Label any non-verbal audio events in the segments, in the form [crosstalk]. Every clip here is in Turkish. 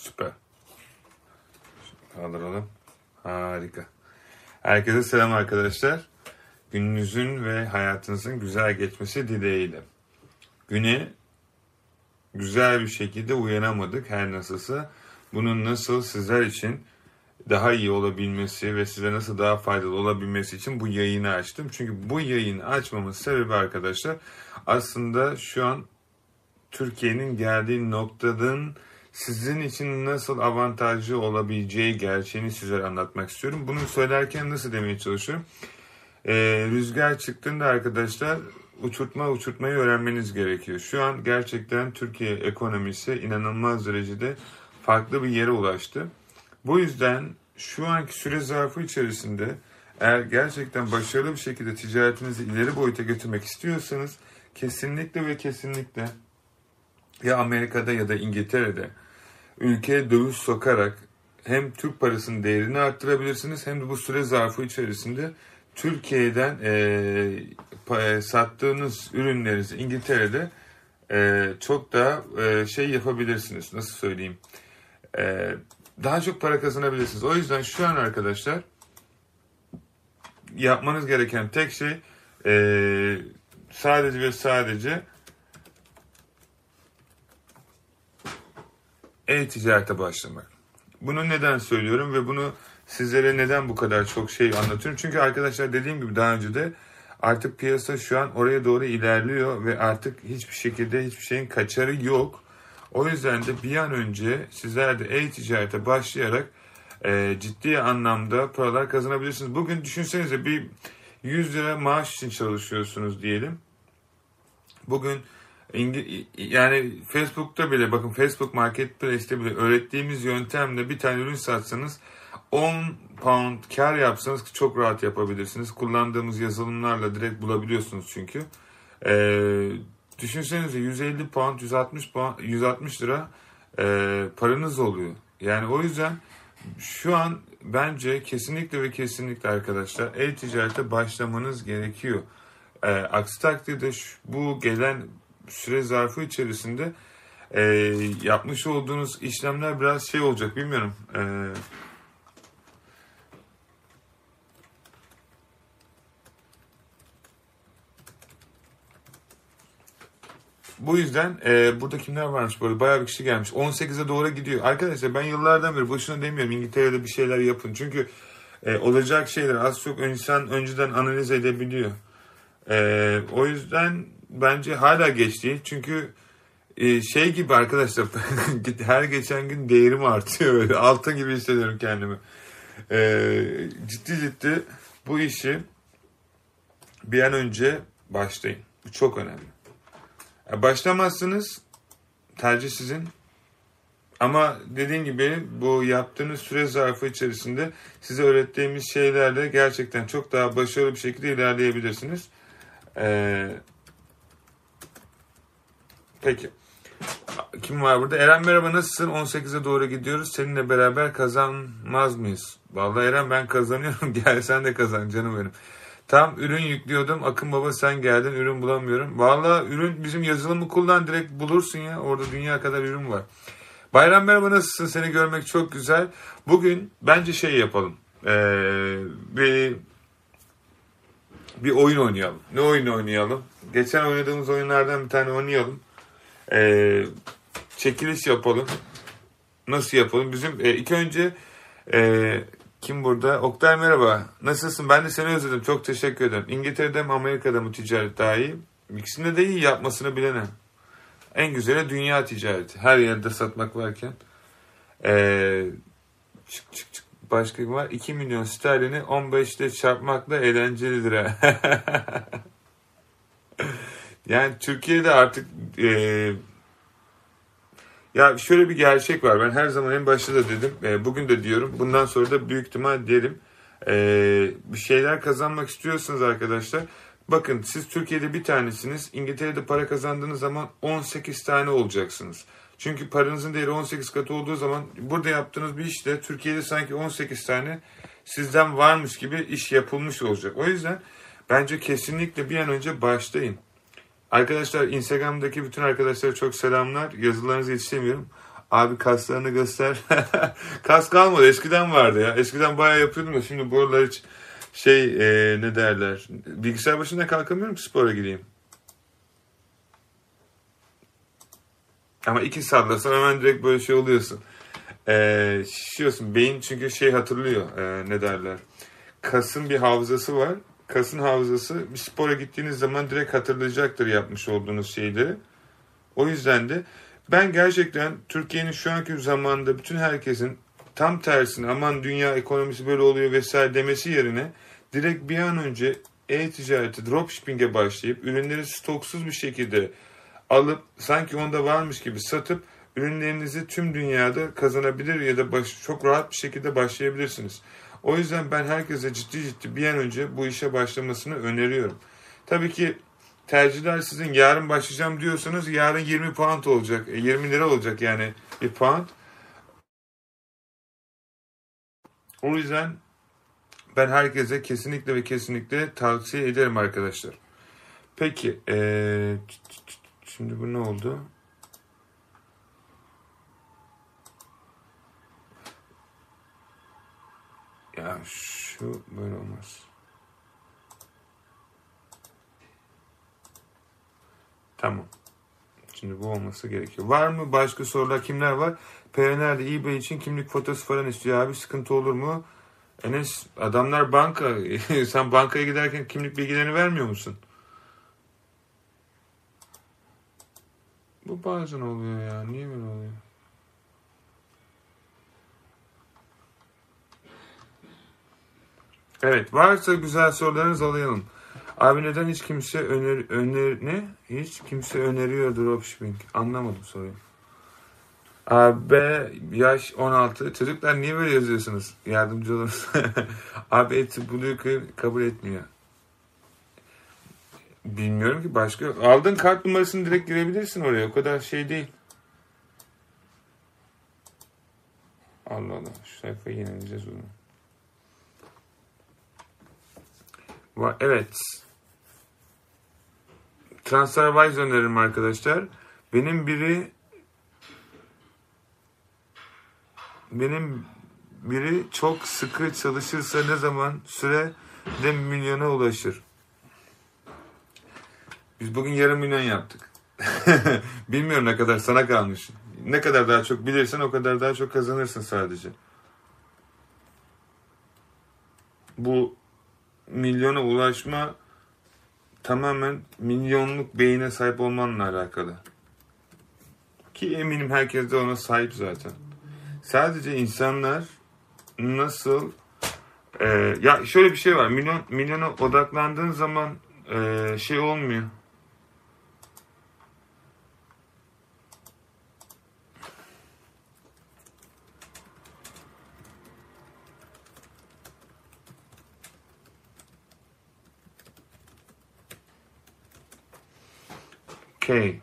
Süper. Kaldıralım. Harika. Herkese selam arkadaşlar. Gününüzün ve hayatınızın güzel geçmesi dileğiyle. Güne güzel bir şekilde uyanamadık her nasılsa. Bunun nasıl sizler için daha iyi olabilmesi ve size nasıl daha faydalı olabilmesi için bu yayını açtım. Çünkü bu yayını açmamın sebebi arkadaşlar aslında şu an Türkiye'nin geldiği noktadan sizin için nasıl avantajlı olabileceği gerçeğini size anlatmak istiyorum. Bunu söylerken nasıl demeye çalışıyorum? Ee, rüzgar çıktığında arkadaşlar uçurtma uçurtmayı öğrenmeniz gerekiyor. Şu an gerçekten Türkiye ekonomisi inanılmaz derecede farklı bir yere ulaştı. Bu yüzden şu anki süre zarfı içerisinde eğer gerçekten başarılı bir şekilde ticaretinizi ileri boyuta götürmek istiyorsanız kesinlikle ve kesinlikle ya Amerika'da ya da İngiltere'de ülkeye döviz sokarak hem Türk parasının değerini arttırabilirsiniz hem de bu süre zarfı içerisinde Türkiye'den e, sattığınız ürünlerinizi İngiltere'de e, çok daha e, şey yapabilirsiniz. Nasıl söyleyeyim? E, daha çok para kazanabilirsiniz. O yüzden şu an arkadaşlar yapmanız gereken tek şey e, sadece ve sadece e-ticarete başlamak. Bunu neden söylüyorum ve bunu sizlere neden bu kadar çok şey anlatıyorum? Çünkü arkadaşlar dediğim gibi daha önce de artık piyasa şu an oraya doğru ilerliyor ve artık hiçbir şekilde hiçbir şeyin kaçarı yok. O yüzden de bir an önce sizler de e-ticarete başlayarak e, ciddi anlamda paralar kazanabilirsiniz. Bugün düşünsenize bir 100 lira maaş için çalışıyorsunuz diyelim. Bugün yani Facebook'ta bile bakın Facebook Marketplace'te bile öğrettiğimiz yöntemle bir tane ürün satsanız 10 pound kar yapsanız çok rahat yapabilirsiniz. Kullandığımız yazılımlarla direkt bulabiliyorsunuz çünkü. Ee, düşünsenize 150 pound, 160 pound, 160 lira e, paranız oluyor. Yani o yüzden şu an bence kesinlikle ve kesinlikle arkadaşlar e-ticarete başlamanız gerekiyor. E, aksi takdirde şu, bu gelen süre zarfı içerisinde e, yapmış olduğunuz işlemler biraz şey olacak bilmiyorum. E, Bu yüzden e, burada kimler varmış böyle bayağı bir kişi gelmiş. 18'e doğru gidiyor. Arkadaşlar ben yıllardan beri boşuna demiyorum İngiltere'de bir şeyler yapın. Çünkü e, olacak şeyler az çok insan önceden analiz edebiliyor. E, o yüzden bence hala geç değil. Çünkü e, şey gibi arkadaşlar [laughs] her geçen gün değerim artıyor böyle [laughs] altın gibi hissediyorum kendimi. E, ciddi ciddi bu işi bir an önce başlayın. Bu çok önemli. Başlamazsınız tercih sizin. Ama dediğim gibi bu yaptığınız süre zarfı içerisinde size öğrettiğimiz şeylerle gerçekten çok daha başarılı bir şekilde ilerleyebilirsiniz. Ee, peki. Kim var burada? Eren merhaba nasılsın? 18'e doğru gidiyoruz. Seninle beraber kazanmaz mıyız? Vallahi Eren ben kazanıyorum. [laughs] Gel sen de kazan canım benim. Tam ürün yüklüyordum. Akın baba sen geldin. Ürün bulamıyorum. Valla ürün bizim yazılımı kullan direkt bulursun ya. Orada dünya kadar ürün var. Bayram merhaba nasılsın? Seni görmek çok güzel. Bugün bence şey yapalım. Ee, bir bir oyun oynayalım. Ne oyun oynayalım? Geçen oynadığımız oyunlardan bir tane oynayalım. Ee, çekiliş yapalım. Nasıl yapalım? Bizim e, ilk önce e, kim burada? Oktay merhaba. Nasılsın? Ben de seni özledim. Çok teşekkür ederim. İngiltere'de mi Amerika'da mı ticaret daha iyi? İkisinde de iyi yapmasını bilene. En güzeli dünya ticareti. Her yerde satmak varken. Ee, çık çık çık. Başka var? 2 milyon sterlini 15 ile çarpmakla eğlencelidir ha. [laughs] yani Türkiye'de artık e, ya şöyle bir gerçek var. Ben her zaman en başta da dedim. E, bugün de diyorum. Bundan sonra da büyük ihtimal derim. E, bir şeyler kazanmak istiyorsanız arkadaşlar. Bakın siz Türkiye'de bir tanesiniz. İngiltere'de para kazandığınız zaman 18 tane olacaksınız. Çünkü paranızın değeri 18 katı olduğu zaman burada yaptığınız bir işte Türkiye'de sanki 18 tane sizden varmış gibi iş yapılmış olacak. O yüzden bence kesinlikle bir an önce başlayın. Arkadaşlar Instagram'daki bütün arkadaşlara çok selamlar. Yazılarınızı yetişemiyorum. Abi kaslarını göster. [laughs] Kas kalmadı. Eskiden vardı ya. Eskiden bayağı yapıyordum da şimdi bu aralar hiç şey e, ne derler. Bilgisayar başında kalkamıyorum ki spora gideyim. Ama iki sallasan hemen direkt böyle şey oluyorsun. Ee, şişiyorsun. Beyin çünkü şey hatırlıyor. E, ne derler. Kasın bir hafızası var. Kasın hafızası bir spora gittiğiniz zaman direkt hatırlayacaktır yapmış olduğunuz şeyleri. O yüzden de ben gerçekten Türkiye'nin şu anki zamanında bütün herkesin tam tersine aman dünya ekonomisi böyle oluyor vesaire demesi yerine direkt bir an önce e-ticareti, dropshipping'e başlayıp ürünleri stoksuz bir şekilde alıp sanki onda varmış gibi satıp ürünlerinizi tüm dünyada kazanabilir ya da baş, çok rahat bir şekilde başlayabilirsiniz. O yüzden ben herkese ciddi ciddi bir an önce bu işe başlamasını öneriyorum. Tabii ki tercihler sizin yarın başlayacağım diyorsanız yarın 20 pound olacak. 20 e, lira olacak yani bir pound. O yüzden ben herkese kesinlikle ve kesinlikle tavsiye ederim arkadaşlar. Peki ee, şimdi bu ne oldu? Ya şu böyle olmaz. Tamam. Şimdi bu olması gerekiyor. Var mı başka sorular? Kimler var? PNR'de eBay için kimlik fotosu falan istiyor abi. Sıkıntı olur mu? Enes adamlar banka. [laughs] Sen bankaya giderken kimlik bilgilerini vermiyor musun? Bu bazen oluyor ya. Niye böyle oluyor? Evet. Varsa güzel sorularınız alayım. Abi neden hiç kimse öner, öner ne? Hiç kimse öneriyor dropshipping. Anlamadım soruyu. Abi yaş 16. Çocuklar niye böyle yazıyorsunuz? Yardımcı oluruz. [laughs] Abi eti Blue kabul etmiyor. Bilmiyorum ki başka. Aldığın kart numarasını direkt girebilirsin oraya. O kadar şey değil. Allah Allah. Şu sayfayı yenileceğiz onu. Evet. TransferWise öneririm arkadaşlar. Benim biri benim biri çok sıkı çalışırsa ne zaman süre de milyona ulaşır. Biz bugün yarım milyon yaptık. [laughs] Bilmiyorum ne kadar sana kalmış. Ne kadar daha çok bilirsen o kadar daha çok kazanırsın sadece. Bu milyona ulaşma tamamen milyonluk beyine sahip olmanla alakalı. Ki eminim herkes de ona sahip zaten. Sadece insanlar nasıl e, ya şöyle bir şey var. Milyon milyona odaklandığın zaman e, şey olmuyor. Okey.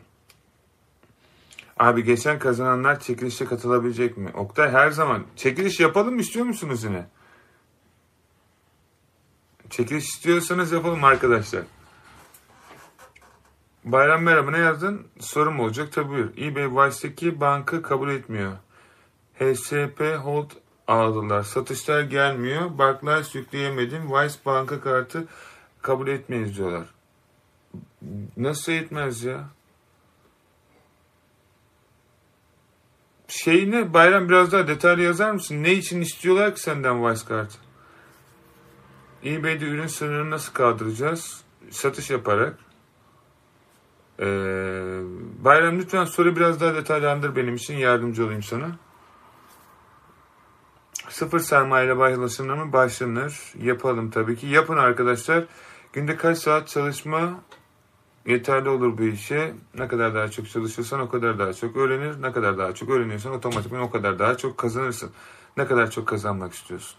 Abi geçen kazananlar çekilişe katılabilecek mi? Oktay her zaman. Çekiliş yapalım istiyor musunuz yine? Çekiliş istiyorsanız yapalım arkadaşlar. Bayram merhaba ne yazdın? Sorum olacak tabi buyur. eBay Vice'deki bankı kabul etmiyor. HSP Hold aldılar. Satışlar gelmiyor. Barclays yükleyemedim. Vice banka kartı kabul etmeyiz diyorlar. Nasıl etmez ya? Şeyine Bayram biraz daha detaylı yazar mısın? Ne için istiyorlar ki senden Vice Card? eBay'de ürün sınırını nasıl kaldıracağız? Satış yaparak. Ee, Bayram lütfen soru biraz daha detaylandır benim için yardımcı olayım sana. Sıfır sermaye ile başlanır mı? Başlanır. Yapalım tabii ki. Yapın arkadaşlar. Günde kaç saat çalışma yeterli olur bu işe. Ne kadar daha çok çalışırsan o kadar daha çok öğrenir. Ne kadar daha çok öğreniyorsan otomatikman o kadar daha çok kazanırsın. Ne kadar çok kazanmak istiyorsun.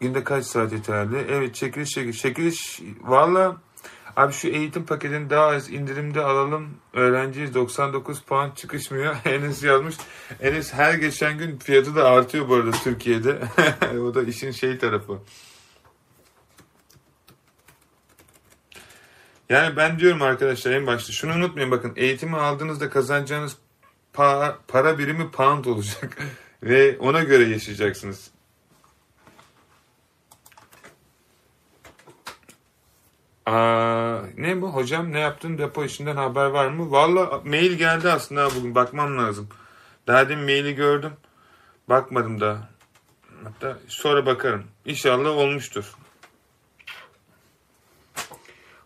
Günde kaç saat yeterli? Evet çekiliş çekiliş. Çekiliş valla abi şu eğitim paketini daha az indirimde alalım. Öğrenciyiz 99 puan çıkışmıyor. [laughs] Enes yazmış. Enes her geçen gün fiyatı da artıyor bu arada Türkiye'de. [laughs] o da işin şey tarafı. Yani ben diyorum arkadaşlar en başta şunu unutmayın bakın eğitimi aldığınızda kazanacağınız pa- para birimi pound olacak [laughs] ve ona göre yaşayacaksınız. Aa, ne bu hocam ne yaptın depo işinden haber var mı? Valla mail geldi aslında bugün bakmam lazım. Daha demin maili gördüm. Bakmadım daha. Hatta sonra bakarım. İnşallah olmuştur.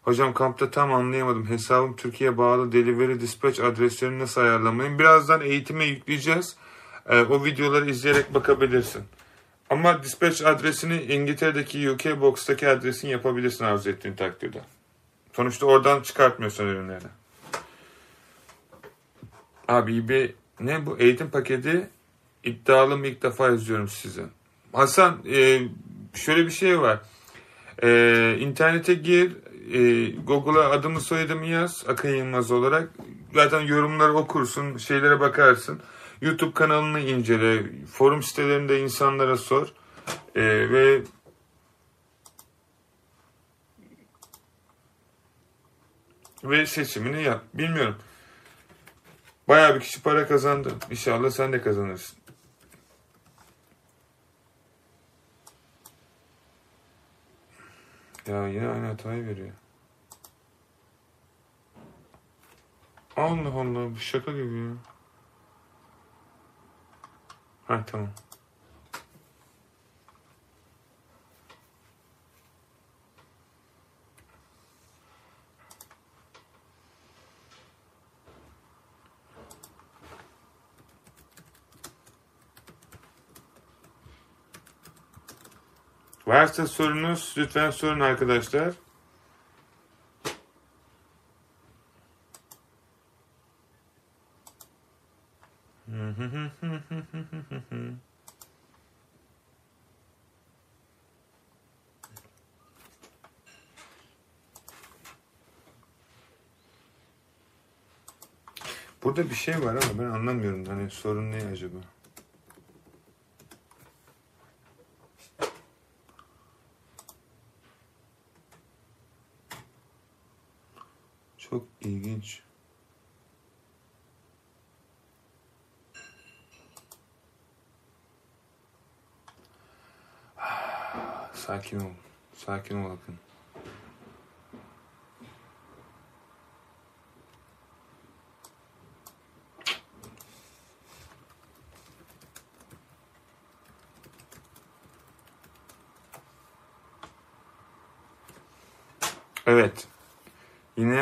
Hocam kampta tam anlayamadım. Hesabım Türkiye bağlı delivery dispatch adreslerini nasıl ayarlamayım? Birazdan eğitime yükleyeceğiz. Ee, o videoları izleyerek bakabilirsin. Ama dispatch adresini İngiltere'deki UK Box'taki adresini yapabilirsin arzu ettiğin takdirde. Sonuçta oradan çıkartmıyorsun ürünlerini. Abi bir ne bu eğitim paketi iddialı mı ilk defa izliyorum size. Hasan e, şöyle bir şey var. E, internete gir e, Google'a adımı soyadımı yaz Akın Yılmaz olarak. Zaten yorumları okursun, şeylere bakarsın. YouTube kanalını incele, forum sitelerinde insanlara sor. E, ve ve seçimini yap. Bilmiyorum. Bayağı bir kişi para kazandı. İnşallah sen de kazanırsın. Ya yine aynı hatayı veriyor. Allah Allah bu şaka gibi ya. Ha tamam. Varsa sorunuz lütfen sorun arkadaşlar. Burada bir şey var ama ben anlamıyorum. Hani sorun ne acaba? Çok ilginç. [sighs] Sakin ol. Sakin ol Akın. Evet.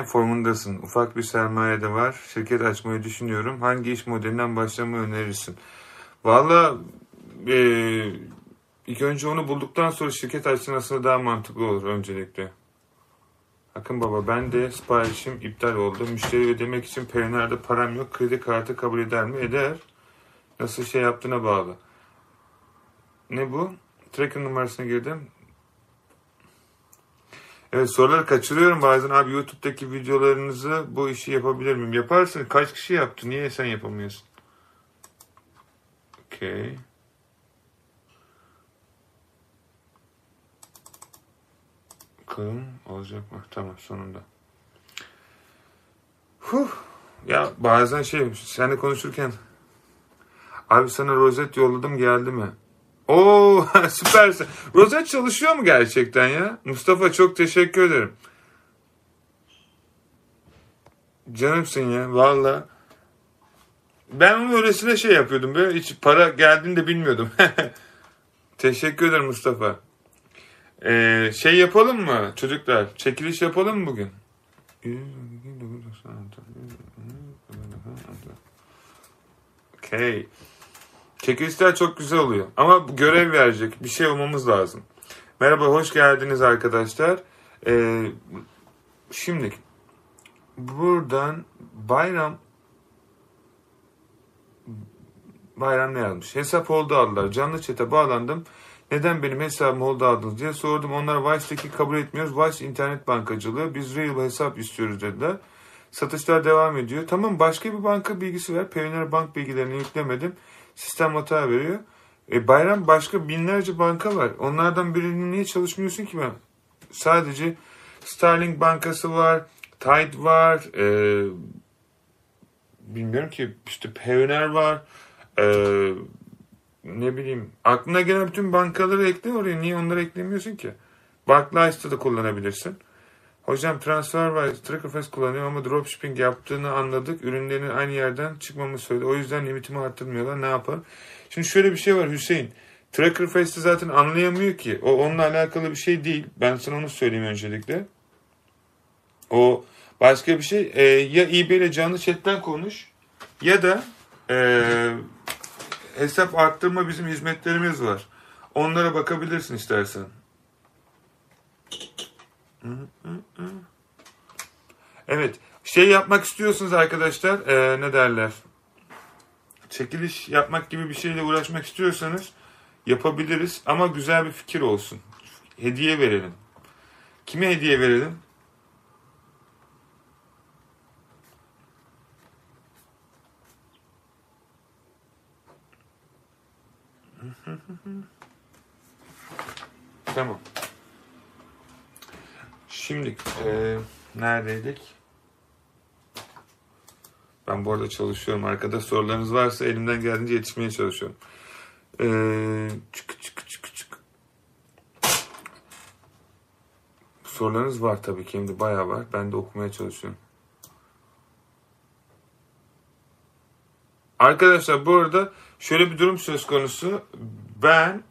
Yine formundasın. Ufak bir sermaye de var. Şirket açmayı düşünüyorum. Hangi iş modelinden başlamayı önerirsin? Valla e, ilk önce onu bulduktan sonra şirket açsın aslında daha mantıklı olur öncelikle. Akın baba ben de siparişim iptal oldu. Müşteri ödemek için Peyner'de param yok. Kredi kartı kabul eder mi? Eder. Nasıl şey yaptığına bağlı. Ne bu? Tracker numarasına girdim. Evet soruları kaçırıyorum bazen abi YouTube'daki videolarınızı bu işi yapabilir miyim? Yaparsın. Kaç kişi yaptı? Niye sen yapamıyorsun? Okey. Bakalım olacak mı? Tamam sonunda. Huh. Ya bazen şey seninle konuşurken abi sana rozet yolladım geldi mi? Oo [laughs] süpersin. Rozet çalışıyor mu gerçekten ya? Mustafa çok teşekkür ederim. Canımsın ya valla. Ben onun öylesine şey yapıyordum böyle hiç para geldiğini de bilmiyordum. [laughs] teşekkür ederim Mustafa. Ee, şey yapalım mı çocuklar? Çekiliş yapalım mı bugün? Okay. Çekilişler çok güzel oluyor. Ama görev verecek bir şey olmamız lazım. Merhaba, hoş geldiniz arkadaşlar. Ee, şimdi buradan bayram bayram ne yazmış? Hesap oldu aldılar. Canlı çete bağlandım. Neden benim hesabım oldu aldınız diye sordum. Onlar Vice'deki kabul etmiyoruz. Vice internet bankacılığı. Biz real hesap istiyoruz dediler. Satışlar devam ediyor. Tamam başka bir banka bilgisi ver. Pioneer bank bilgilerini yüklemedim. Sistem hata veriyor. E, bayram başka binlerce banka var. Onlardan birinin niye çalışmıyorsun ki ben? Sadece Starling Bankası var. Tide var. E, bilmiyorum ki işte Pioneer var. E, ne bileyim aklına gelen bütün bankaları ekle oraya. Niye onları eklemiyorsun ki? Barclays'ta da kullanabilirsin. Hocam transfer var, Trackerfest kullanıyor ama dropshipping yaptığını anladık. Ürünlerin aynı yerden çıkmamı söyledi. O yüzden limitimi arttırmıyorlar. Ne yapalım? Şimdi şöyle bir şey var Hüseyin. Trackerfest'i zaten anlayamıyor ki. O onunla alakalı bir şey değil. Ben sana onu söyleyeyim öncelikle. O başka bir şey. Ee, ya eBay ile canlı chatten konuş ya da e, hesap arttırma bizim hizmetlerimiz var. Onlara bakabilirsin istersen. Evet. Şey yapmak istiyorsunuz arkadaşlar. E, ne derler? Çekiliş yapmak gibi bir şeyle uğraşmak istiyorsanız yapabiliriz. Ama güzel bir fikir olsun. Hediye verelim. Kime hediye verelim? [laughs] Tamam. Şimdi e, neredeydik? Ben bu arada çalışıyorum. Arkada sorularınız varsa elimden geldiğince yetişmeye çalışıyorum. E, çık çık çık çık. Sorularınız var tabii ki. Hem de bayağı var. Ben de okumaya çalışıyorum. Arkadaşlar bu arada şöyle bir durum söz konusu. Ben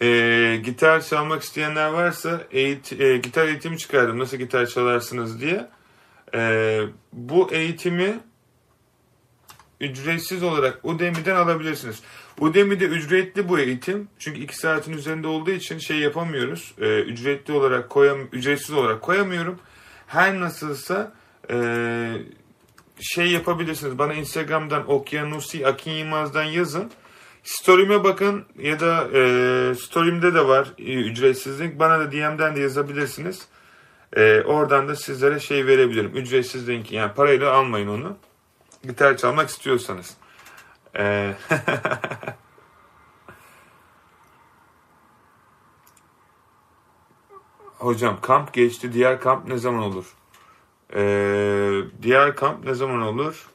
[laughs] e, gitar çalmak isteyenler varsa eğit e, gitar eğitimi çıkardım. Nasıl gitar çalarsınız diye. E, bu eğitimi ücretsiz olarak Udemy'den alabilirsiniz. Udemy'de ücretli bu eğitim. Çünkü iki saatin üzerinde olduğu için şey yapamıyoruz. E, ücretli olarak koyam ücretsiz olarak koyamıyorum. Her nasılsa e, şey yapabilirsiniz. Bana Instagram'dan Okyanusi Akin Yılmaz'dan yazın. Story'me bakın ya da e, story'imde de var e, ücretsiz link. Bana da DM'den de yazabilirsiniz. E, oradan da sizlere şey verebilirim. Ücretsiz link. Yani parayla almayın onu. Gitar çalmak istiyorsanız. E, [laughs] Hocam kamp geçti. Diğer kamp ne zaman olur? Ee, diğer kamp ne zaman olur?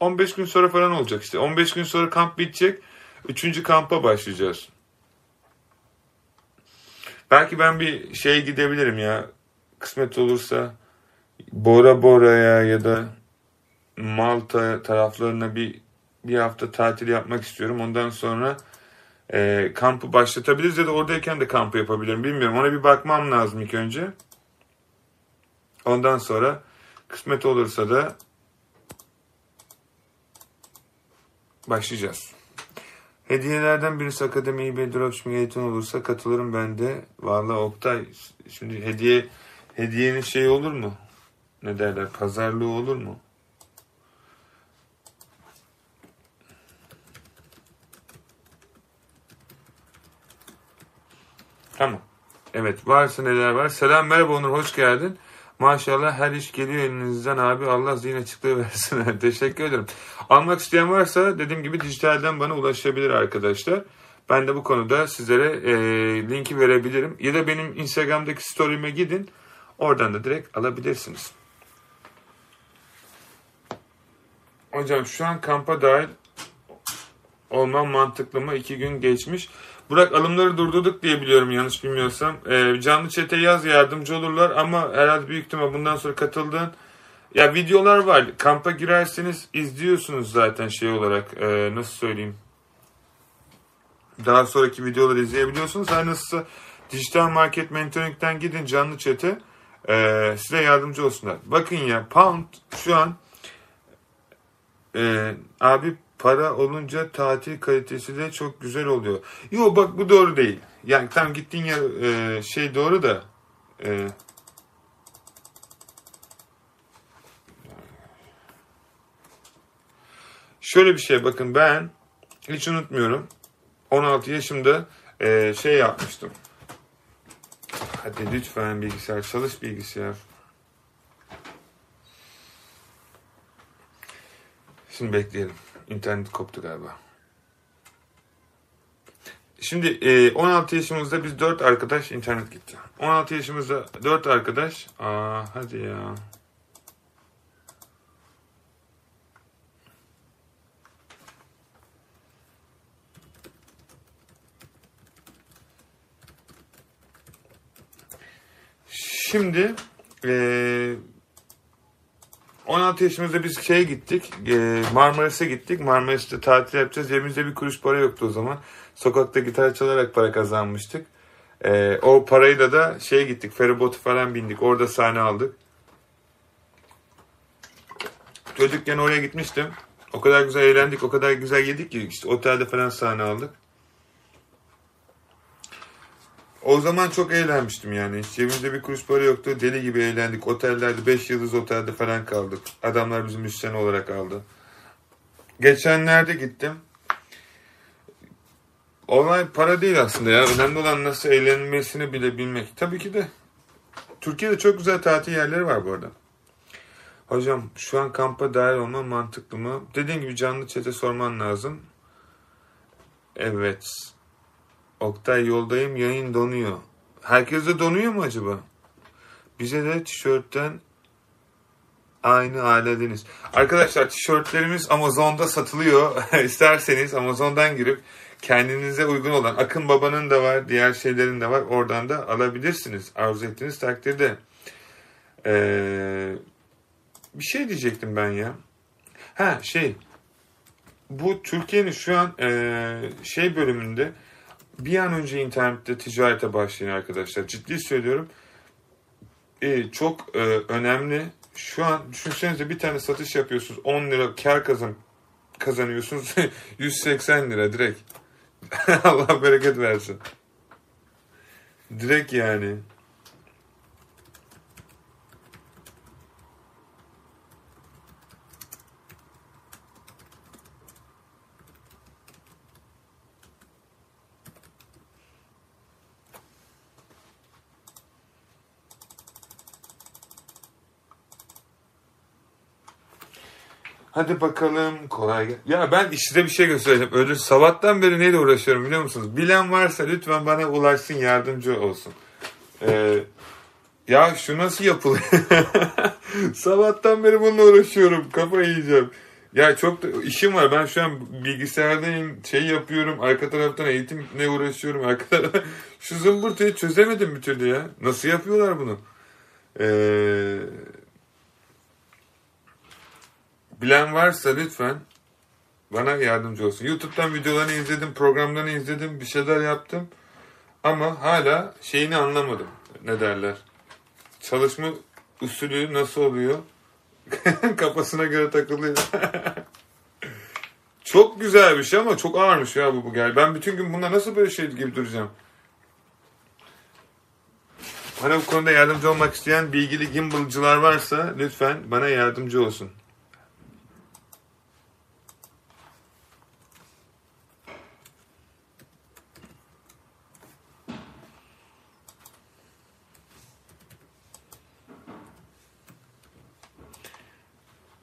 15 gün sonra falan olacak işte. 15 gün sonra kamp bitecek. Üçüncü kampa başlayacağız. Belki ben bir şey gidebilirim ya. Kısmet olursa Bora Bora'ya ya da Malta taraflarına bir bir hafta tatil yapmak istiyorum. Ondan sonra e, kampı başlatabiliriz ya da oradayken de kampı yapabilirim. Bilmiyorum. Ona bir bakmam lazım ilk önce. Ondan sonra kısmet olursa da başlayacağız. Hediyelerden birisi Akademi eBay Dropshipping eğitim olursa katılırım ben de. Valla Oktay şimdi hediye hediyenin şey olur mu? Ne derler pazarlığı olur mu? Tamam. Evet varsa neler var. Selam merhaba Onur hoş geldin. Maşallah her iş geliyor elinizden abi. Allah zihin açıklığı [laughs] versin. Teşekkür ederim. Almak isteyen varsa dediğim gibi dijitalden bana ulaşabilir arkadaşlar. Ben de bu konuda sizlere e, linki verebilirim. Ya da benim Instagram'daki story'ime gidin. Oradan da direkt alabilirsiniz. Hocam şu an kampa dahil olmam mantıklı mı? İki gün geçmiş. Burak alımları durdurduk diye biliyorum yanlış bilmiyorsam. E, canlı çete yaz yardımcı olurlar ama herhalde büyük ihtimal bundan sonra katıldığın ya videolar var. Kampa girerseniz izliyorsunuz zaten şey olarak. E, nasıl söyleyeyim? Daha sonraki videoları izleyebiliyorsunuz. Her nasılsa dijital market mentoring'den gidin canlı çete. E, size yardımcı olsunlar. Bakın ya pound şu an e, abi para olunca tatil kalitesi de çok güzel oluyor. Yok bak bu doğru değil. Yani tam gittiğin yer e, şey doğru da e, şöyle bir şey bakın ben hiç unutmuyorum 16 yaşımda e, şey yapmıştım. Hadi lütfen bilgisayar çalış bilgisayar. Şimdi bekleyelim. İnternet koptu galiba. Şimdi e, 16 yaşımızda biz 4 arkadaş internet gitti. 16 yaşımızda 4 arkadaş. Aa hadi ya. Şimdi e, 16 yaşımızda biz şeye gittik. E, Marmaris'e gittik. Marmaris'te tatil yapacağız. Cebimizde bir kuruş para yoktu o zaman. Sokakta gitar çalarak para kazanmıştık. E, o parayla da şeye gittik. Feribotu falan bindik. Orada sahne aldık. Çocukken oraya gitmiştim. O kadar güzel eğlendik, o kadar güzel yedik ki işte otelde falan sahne aldık. O zaman çok eğlenmiştim yani. Cebimizde bir kuruş para yoktu. Deli gibi eğlendik. Otellerde 5 yıldız otelde falan kaldık. Adamlar bizi müzisyen olarak aldı. Geçenlerde gittim. Olay para değil aslında ya. Önemli olan nasıl eğlenmesini bile bilmek. Tabii ki de. Türkiye'de çok güzel tatil yerleri var bu arada. Hocam şu an kampa dahil olma mantıklı mı? Dediğim gibi canlı çete sorman lazım. Evet. Oktay yoldayım yayın donuyor. Herkese donuyor mu acaba? Bize de tişörtten aynı ailedeniz. Arkadaşlar tişörtlerimiz Amazon'da satılıyor. [laughs] İsterseniz Amazon'dan girip kendinize uygun olan Akın Baba'nın da var, diğer şeylerin de var. Oradan da alabilirsiniz. Arzu ettiğiniz takdirde. Ee, bir şey diyecektim ben ya. Ha şey. Bu Türkiye'nin şu an e, şey bölümünde bir an önce internette ticarete başlayın arkadaşlar. Ciddi söylüyorum. E, çok e, önemli. Şu an düşünsenize bir tane satış yapıyorsunuz. 10 lira kar kazan kazanıyorsunuz. [laughs] 180 lira direkt. [laughs] Allah bereket versin. Direkt yani. Hadi bakalım kolay gel. Ya ben size bir şey göstereceğim. Öyle sabahtan beri neyle uğraşıyorum biliyor musunuz? Bilen varsa lütfen bana ulaşsın yardımcı olsun. Ee, ya şu nasıl yapılıyor? [laughs] sabahtan beri bununla uğraşıyorum. Kafa yiyeceğim. Ya çok da işim var. Ben şu an bilgisayardayım. Şey yapıyorum. Arka taraftan eğitimle uğraşıyorum. Arka taraftan. Şu zımbırtıyı çözemedim bir türlü ya. Nasıl yapıyorlar bunu? Eee bilen varsa lütfen bana yardımcı olsun. YouTube'dan videolarını izledim, programlarını izledim, bir şeyler yaptım. Ama hala şeyini anlamadım. Ne derler? Çalışma usulü nasıl oluyor? [laughs] Kafasına göre takılıyor. [laughs] çok güzel bir şey ama çok ağırmış ya bu bu gel. Ben bütün gün bunda nasıl böyle şey gibi duracağım? Bana bu konuda yardımcı olmak isteyen bilgili gimbalcılar varsa lütfen bana yardımcı olsun.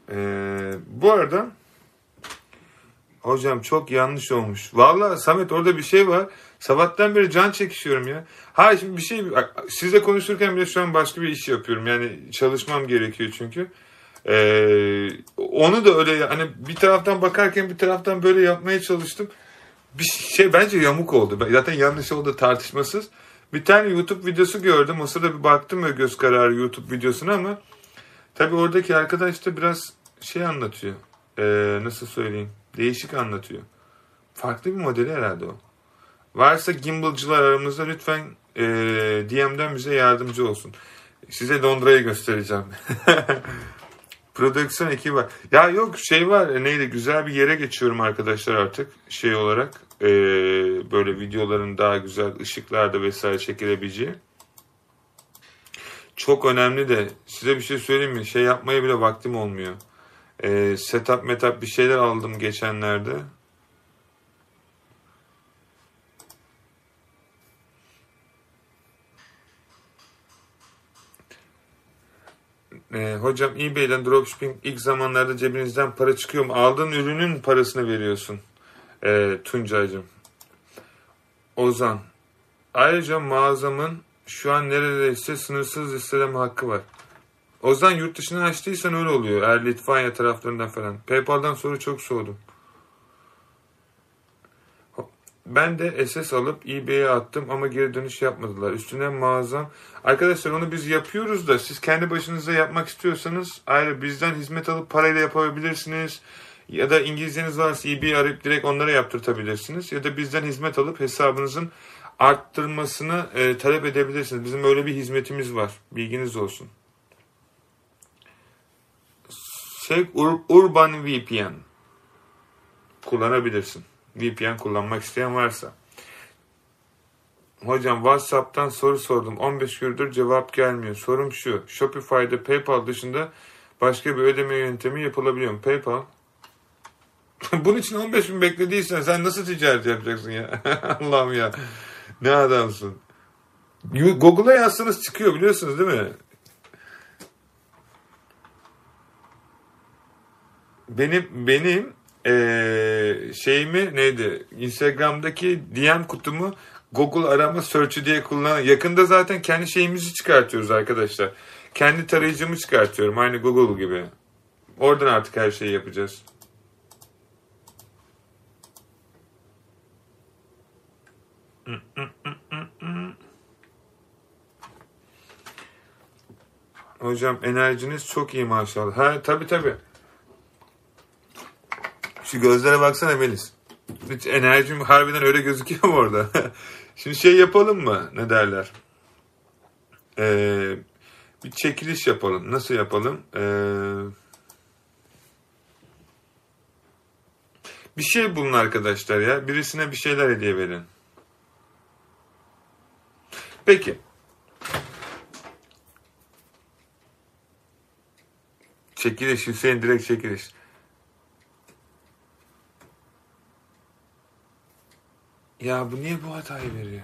Ee, bu arada hocam çok yanlış olmuş. Valla Samet orada bir şey var. Sabahtan beri can çekişiyorum ya. Ha şimdi bir şey sizle konuşurken bile şu an başka bir iş yapıyorum. Yani çalışmam gerekiyor çünkü. Ee, onu da öyle hani bir taraftan bakarken bir taraftan böyle yapmaya çalıştım. Bir şey bence yamuk oldu. Zaten yanlış oldu tartışmasız. Bir tane YouTube videosu gördüm. O sırada bir baktım ve göz kararı YouTube videosuna ama tabii oradaki arkadaş da biraz şey anlatıyor. Ee, nasıl söyleyeyim? Değişik anlatıyor. Farklı bir modeli herhalde o. Varsa gimbalcılar aramızda lütfen e, DM'den bize yardımcı olsun. Size Londra'yı göstereceğim. [laughs] Prodüksiyon ekibi var. Ya yok şey var e, neydi güzel bir yere geçiyorum arkadaşlar artık şey olarak. E, böyle videoların daha güzel ışıklarda vesaire çekilebileceği. Çok önemli de size bir şey söyleyeyim mi? Şey yapmaya bile vaktim olmuyor. E, setup metap bir şeyler aldım geçenlerde. E, hocam eBay'den dropshipping ilk zamanlarda cebinizden para çıkıyor mu? Aldığın ürünün parasını veriyorsun. E, Tuncay'cığım. Ozan. Ayrıca mağazamın şu an neredeyse sınırsız listeleме hakkı var. Ozan yurt dışına açtıysan öyle oluyor. Eğer Litvanya taraflarından falan. Paypal'dan sonra çok soğudum. ben de SS alıp eBay'e attım ama geri dönüş yapmadılar. Üstüne mağazam. Arkadaşlar onu biz yapıyoruz da siz kendi başınıza yapmak istiyorsanız ayrı bizden hizmet alıp parayla yapabilirsiniz. Ya da İngilizceniz varsa eBay arayıp direkt onlara yaptırtabilirsiniz. Ya da bizden hizmet alıp hesabınızın arttırmasını e, talep edebilirsiniz. Bizim öyle bir hizmetimiz var. Bilginiz olsun. Ur- Urban VPN kullanabilirsin. VPN kullanmak isteyen varsa. Hocam WhatsApp'tan soru sordum. 15 gündür cevap gelmiyor. Sorum şu. Shopify'da PayPal dışında başka bir ödeme yöntemi yapılabiliyor mu? PayPal? [laughs] Bunun için 15 bin beklediysen sen nasıl ticaret yapacaksın ya? [laughs] Allah'ım ya. Ne adamsın. Google'a yazsanız çıkıyor biliyorsunuz değil mi? Benim benim ee, şeyimi neydi? Instagram'daki DM kutumu Google arama search'ü diye kullanan. Yakında zaten kendi şeyimizi çıkartıyoruz arkadaşlar. Kendi tarayıcımı çıkartıyorum. Aynı Google gibi. Oradan artık her şeyi yapacağız. Hocam enerjiniz çok iyi maşallah. Ha tabi tabi. Şu gözlere baksana Melis. Hiç enerjim harbiden öyle gözüküyor mu orada? [laughs] Şimdi şey yapalım mı? Ne derler? Ee, bir çekiliş yapalım. Nasıl yapalım? Ee, bir şey bulun arkadaşlar ya. Birisine bir şeyler hediye verin. Peki. Çekiliş Hüseyin direkt çekiliş. Ya bu niye bu hatayı veriyor?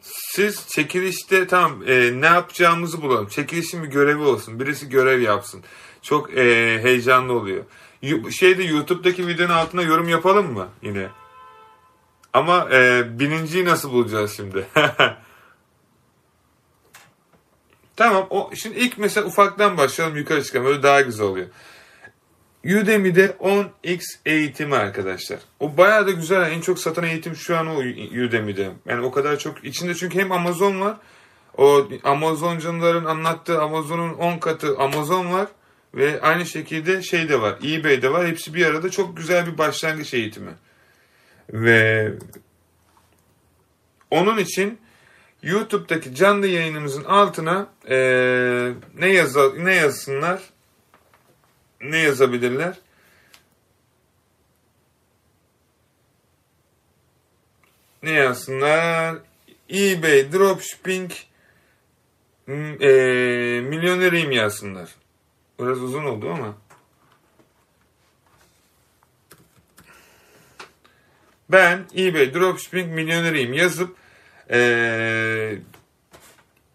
Siz çekilişte tamam e, ne yapacağımızı bulalım. Çekilişin bir görevi olsun. Birisi görev yapsın. Çok e, heyecanlı oluyor. Şeyde YouTube'daki videonun altına yorum yapalım mı yine? Ama e, birinciyi nasıl bulacağız şimdi? [laughs] tamam. O, şimdi ilk mesela ufaktan başlayalım yukarı çıkalım. Öyle daha güzel oluyor. Udemy'de 10x eğitimi arkadaşlar. O bayağı da güzel. En çok satan eğitim şu an o Udemy'de. Yani o kadar çok. içinde çünkü hem Amazon var. O Amazoncuların anlattığı Amazon'un 10 katı Amazon var. Ve aynı şekilde şey de var. eBay'de var. Hepsi bir arada çok güzel bir başlangıç eğitimi. Ve onun için YouTube'daki canlı yayınımızın altına eee, ne yaza, ne yazsınlar? Ne yazabilirler? Ne yazsınlar? eBay, dropshipping, eee milyoneriyim yazsınlar. Biraz uzun oldu ama. Ben eBay dropshipping milyoneriyim yazıp eee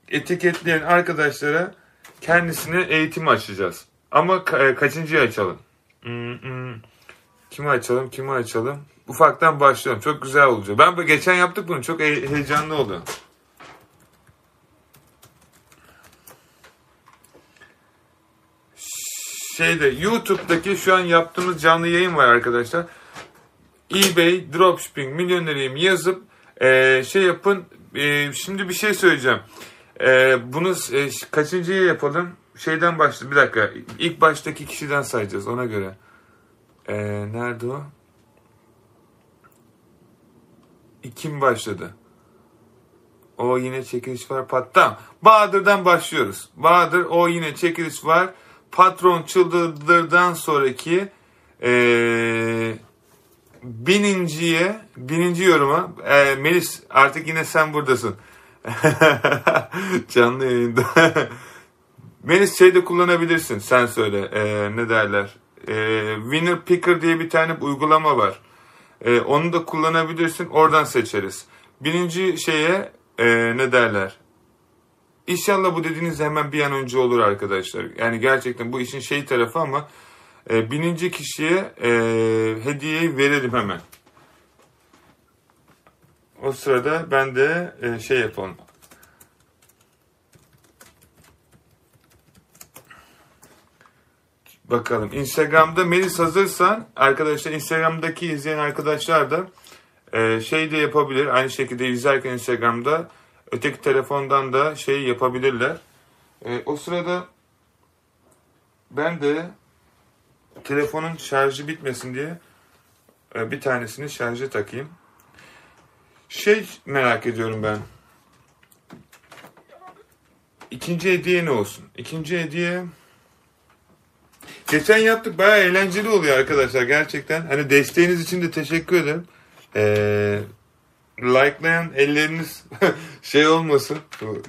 etiketleyen arkadaşlara kendisine eğitim açacağız. Ama ka- e, kaçıncıyı açalım? Hmm, hmm. Kimi açalım, kimi açalım? Ufaktan başlıyorum. Çok güzel olacak. Ben bu- geçen yaptık bunu. Çok he- heyecanlı oldu. Şeyde YouTube'daki şu an yaptığımız canlı yayın var arkadaşlar. eBay dropshipping milyoneriyim yazıp e, şey yapın. E, şimdi bir şey söyleyeceğim. E, bunu e, kaçıncıya yapalım? Şeyden başla. Bir dakika. İlk baştaki kişiden sayacağız ona göre. E, nerede o? Kim başladı? O yine çekiliş var. Pat tamam. Bahadır'dan başlıyoruz. Bahadır o yine çekiliş var. Patron çıldırdırdan sonraki eee bininciye, bininci yoruma eee, Melis artık yine sen buradasın. [laughs] Canlı yayında. [laughs] Melis şey de kullanabilirsin. Sen söyle. Eee, ne derler? Eee, Winner Picker diye bir tane uygulama var. Eee, onu da kullanabilirsin. Oradan seçeriz. Birinci şeye eee, ne derler? İnşallah bu dediğiniz hemen bir an önce olur arkadaşlar. Yani gerçekten bu işin şey tarafı ama e, bininci kişiye e, hediyeyi verelim hemen. O sırada ben de e, şey yapalım. Bakalım. Instagram'da Melis hazırsan arkadaşlar Instagram'daki izleyen arkadaşlar da e, şey de yapabilir. Aynı şekilde izlerken Instagram'da öteki telefondan da şey yapabilirler. E, o sırada ben de telefonun şarjı bitmesin diye e, bir tanesini şarja takayım. Şey merak ediyorum ben. İkinci hediye ne olsun? İkinci hediye... Geçen yaptık bayağı eğlenceli oluyor arkadaşlar gerçekten. Hani desteğiniz için de teşekkür ederim. Ee, likelayan elleriniz [laughs] şey olmasın.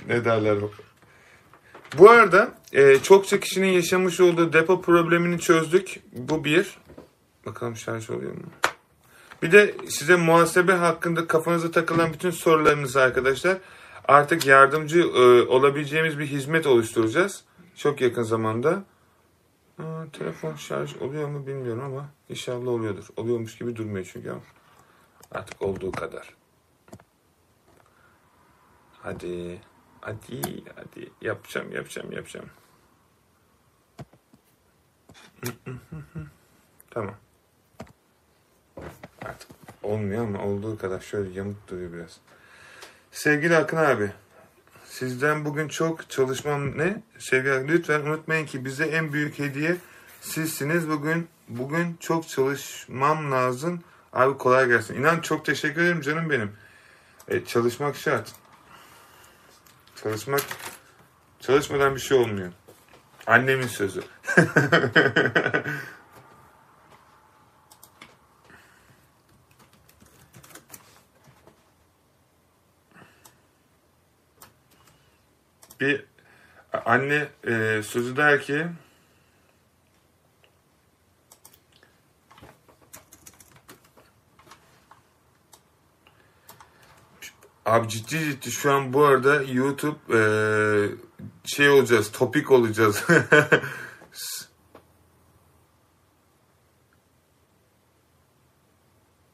Ne derler bak. Bu arada e, çokça kişinin yaşamış olduğu depo problemini çözdük. Bu bir. Bakalım şarj oluyor mu? Bir de size muhasebe hakkında kafanıza takılan bütün sorularınızı arkadaşlar artık yardımcı e, olabileceğimiz bir hizmet oluşturacağız. Çok yakın zamanda. Telefon şarj oluyor mu bilmiyorum ama inşallah oluyordur. Oluyormuş gibi durmuyor çünkü ama artık olduğu kadar. Hadi, hadi, hadi. Yapacağım, yapacağım, yapacağım. tamam. Artık olmuyor ama olduğu kadar şöyle yamuk duruyor biraz. Sevgili Akın abi, sizden bugün çok çalışmam ne? Sevgili lütfen unutmayın ki bize en büyük hediye sizsiniz. Bugün bugün çok çalışmam lazım. Abi kolay gelsin. İnan çok teşekkür ederim canım benim. E, çalışmak şart. Çalışmak çalışmadan bir şey olmuyor. Annemin sözü. [laughs] bir anne e, sözü der ki Abi ciddi ciddi şu an bu arada YouTube e, şey olacağız, topik olacağız. [laughs]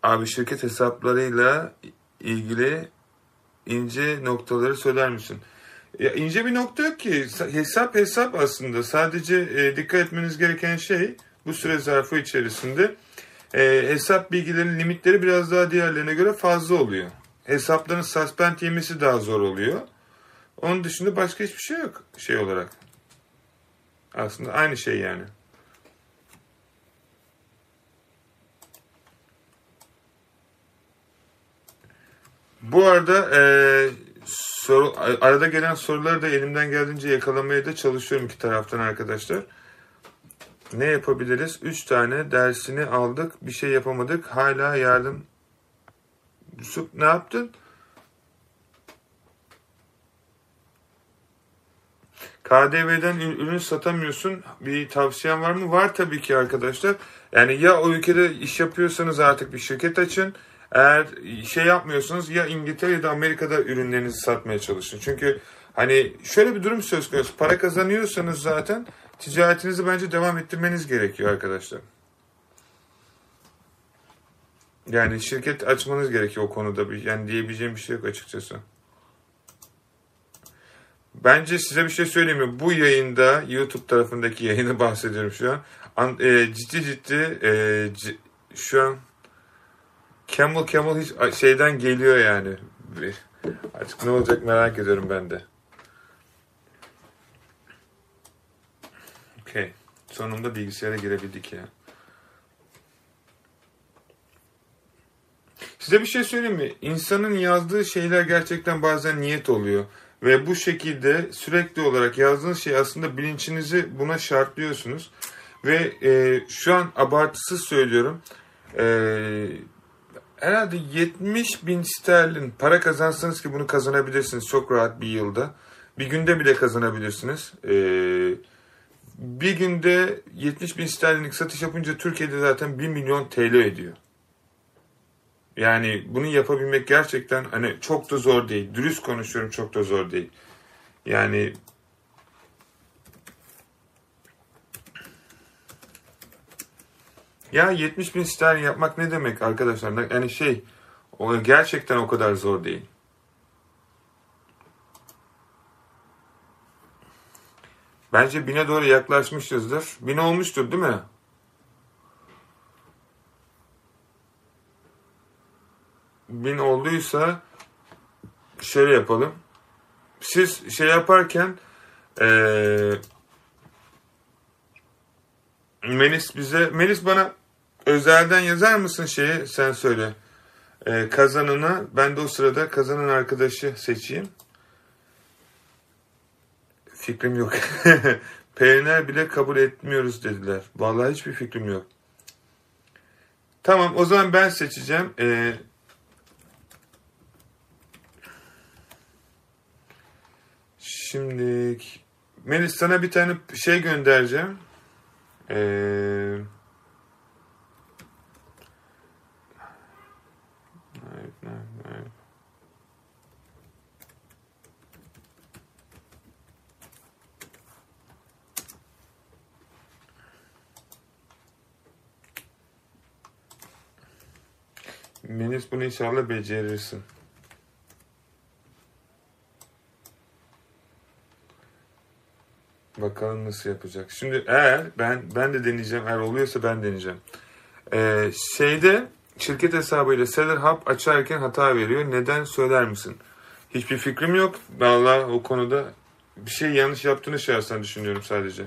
Abi şirket hesaplarıyla ilgili ince noktaları söyler misin? Ya ince bir nokta yok ki. Hesap hesap aslında. Sadece e, dikkat etmeniz gereken şey bu süre zarfı içerisinde e, hesap bilgilerinin limitleri biraz daha diğerlerine göre fazla oluyor. Hesapların suspend yemesi daha zor oluyor. Onun dışında başka hiçbir şey yok şey olarak. Aslında aynı şey yani. Bu arada e, soru, arada gelen soruları da elimden geldiğince yakalamaya da çalışıyorum iki taraftan arkadaşlar. Ne yapabiliriz? Üç tane dersini aldık. Bir şey yapamadık. Hala yardım. Yusuf ne yaptın? KDV'den ürün satamıyorsun. Bir tavsiyen var mı? Var tabii ki arkadaşlar. Yani ya o ülkede iş yapıyorsanız artık bir şirket açın eğer şey yapmıyorsunuz ya İngiltere ya da Amerika'da ürünlerinizi satmaya çalışın. Çünkü hani şöyle bir durum söz konusu. Para kazanıyorsanız zaten ticaretinizi bence devam ettirmeniz gerekiyor arkadaşlar. Yani şirket açmanız gerekiyor o konuda. Bir, yani diyebileceğim bir şey yok açıkçası. Bence size bir şey söyleyeyim mi? Bu yayında YouTube tarafındaki yayını bahsediyorum şu an. An, e, ciddi ciddi e, c, şu an Camel Camel hiç şeyden geliyor yani. Artık ne olacak merak ediyorum ben de. Okey. Sonunda bilgisayara girebildik ya. Size bir şey söyleyeyim mi? İnsanın yazdığı şeyler gerçekten bazen niyet oluyor. Ve bu şekilde sürekli olarak yazdığınız şey aslında bilinçinizi buna şartlıyorsunuz. Ve e, şu an abartısız söylüyorum. E, herhalde 70 bin sterlin para kazansanız ki bunu kazanabilirsiniz çok rahat bir yılda. Bir günde bile kazanabilirsiniz. Ee, bir günde 70 bin sterlinlik satış yapınca Türkiye'de zaten 1 milyon TL ediyor. Yani bunu yapabilmek gerçekten hani çok da zor değil. Dürüst konuşuyorum çok da zor değil. Yani Ya 70 bin sterlin yapmak ne demek arkadaşlar? Yani şey gerçekten o kadar zor değil. Bence bine doğru yaklaşmışızdır. Bin olmuştur değil mi? Bin olduysa şöyle yapalım. Siz şey yaparken ee, Melis bize Melis bana özelden yazar mısın şeyi sen söyle. Ee, kazanını ben de o sırada kazanan arkadaşı seçeyim. Fikrim yok. [laughs] PNR bile kabul etmiyoruz dediler. Vallahi hiçbir fikrim yok. Tamam o zaman ben seçeceğim. Ee, şimdi Melis sana bir tane şey göndereceğim. Ee, evet, evet, evet. Melis bunu inşallah becerirsin. Bakalım nasıl yapacak. Şimdi eğer ben ben de deneyeceğim. Eğer oluyorsa ben deneyeceğim. Ee, şeyde şirket hesabıyla Seller Hub açarken hata veriyor. Neden söyler misin? Hiçbir fikrim yok. Vallahi o konuda bir şey yanlış yaptığını şahsen düşünüyorum sadece.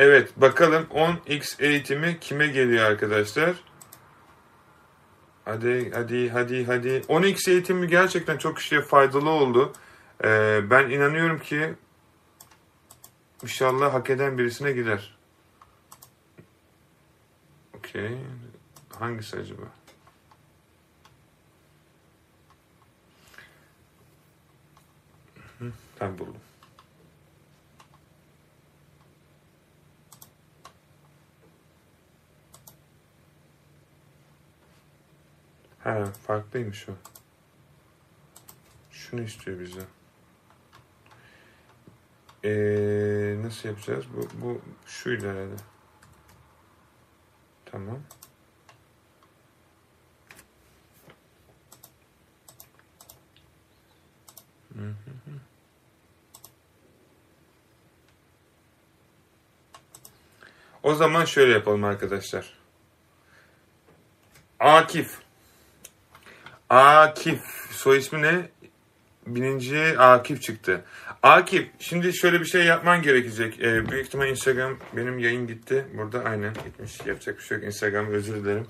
Evet bakalım 10x eğitimi kime geliyor arkadaşlar? Hadi hadi hadi hadi. 10x eğitimi gerçekten çok kişiye faydalı oldu. Ee, ben inanıyorum ki inşallah hak eden birisine gider. Okey. Hangisi acaba? Hı, ben buldum. Ha, farklıymış o. Şunu istiyor bize. Ee, nasıl yapacağız? Bu, bu şuydu herhalde. Tamam. O zaman şöyle yapalım arkadaşlar. Akif. Akif. Soy ismi ne? Birinci Akif çıktı. Akif şimdi şöyle bir şey yapman gerekecek. Ee, büyük ihtimal Instagram benim yayın gitti. Burada aynen gitmiş. Yapacak bir şey yok. Instagram özür dilerim.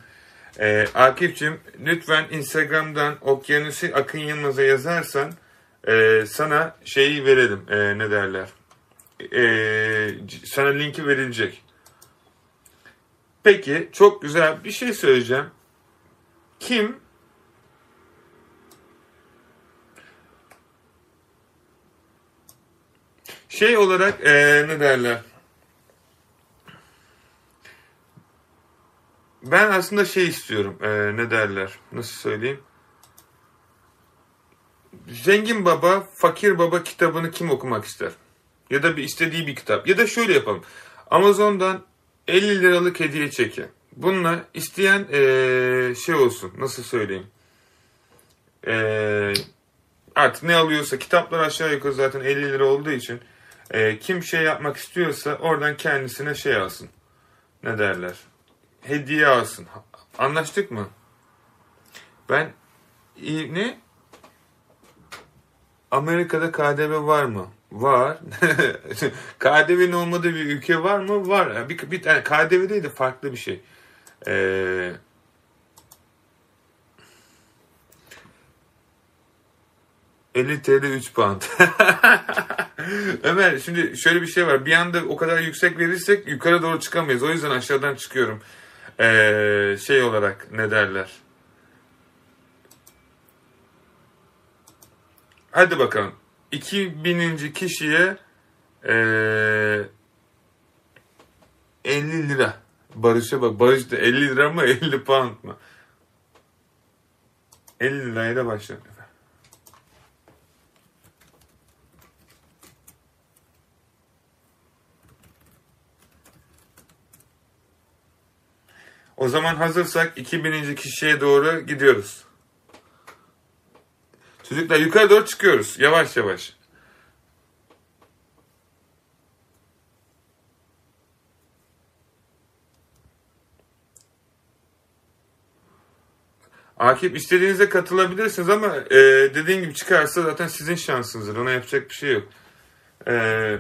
Ee, Akif'cim lütfen Instagram'dan Okyanusu Akın Yılmaz'a yazarsan e, sana şeyi verelim. E, ne derler? E, sana linki verilecek. Peki çok güzel bir şey söyleyeceğim. Kim Şey olarak ee, ne derler? Ben aslında şey istiyorum. ee, ne derler? Nasıl söyleyeyim? Zengin Baba, Fakir Baba kitabını kim okumak ister? Ya da bir istediği bir kitap. Ya da şöyle yapalım. Amazon'dan 50 liralık hediye çeki. Bununla isteyen ee, şey olsun. Nasıl söyleyeyim? Ee, artık ne alıyorsa kitaplar aşağı yukarı zaten 50 lira olduğu için e, kim şey yapmak istiyorsa oradan kendisine şey alsın. Ne derler? Hediye alsın. Anlaştık mı? Ben ne? Amerika'da KDV var mı? Var. [laughs] KDV'nin olmadığı bir ülke var mı? Var. Bir, bir yani KDV değil de farklı bir şey. Ee, ...50 TL 3 pound. [laughs] Ömer şimdi şöyle bir şey var. Bir anda o kadar yüksek verirsek yukarı doğru çıkamayız. O yüzden aşağıdan çıkıyorum. Ee, şey olarak ne derler? Hadi bakalım. 2000. kişiye ee, 50 lira. Barış'a bak. Barış da 50 lira mı 50 pound mı? 50 lirayla başlayalım. O zaman hazırsak 2000. kişiye doğru gidiyoruz. Çocuklar yukarı doğru çıkıyoruz. Yavaş yavaş. Akif istediğinizde katılabilirsiniz ama e, dediğim gibi çıkarsa zaten sizin şansınızdır. Ona yapacak bir şey yok. E,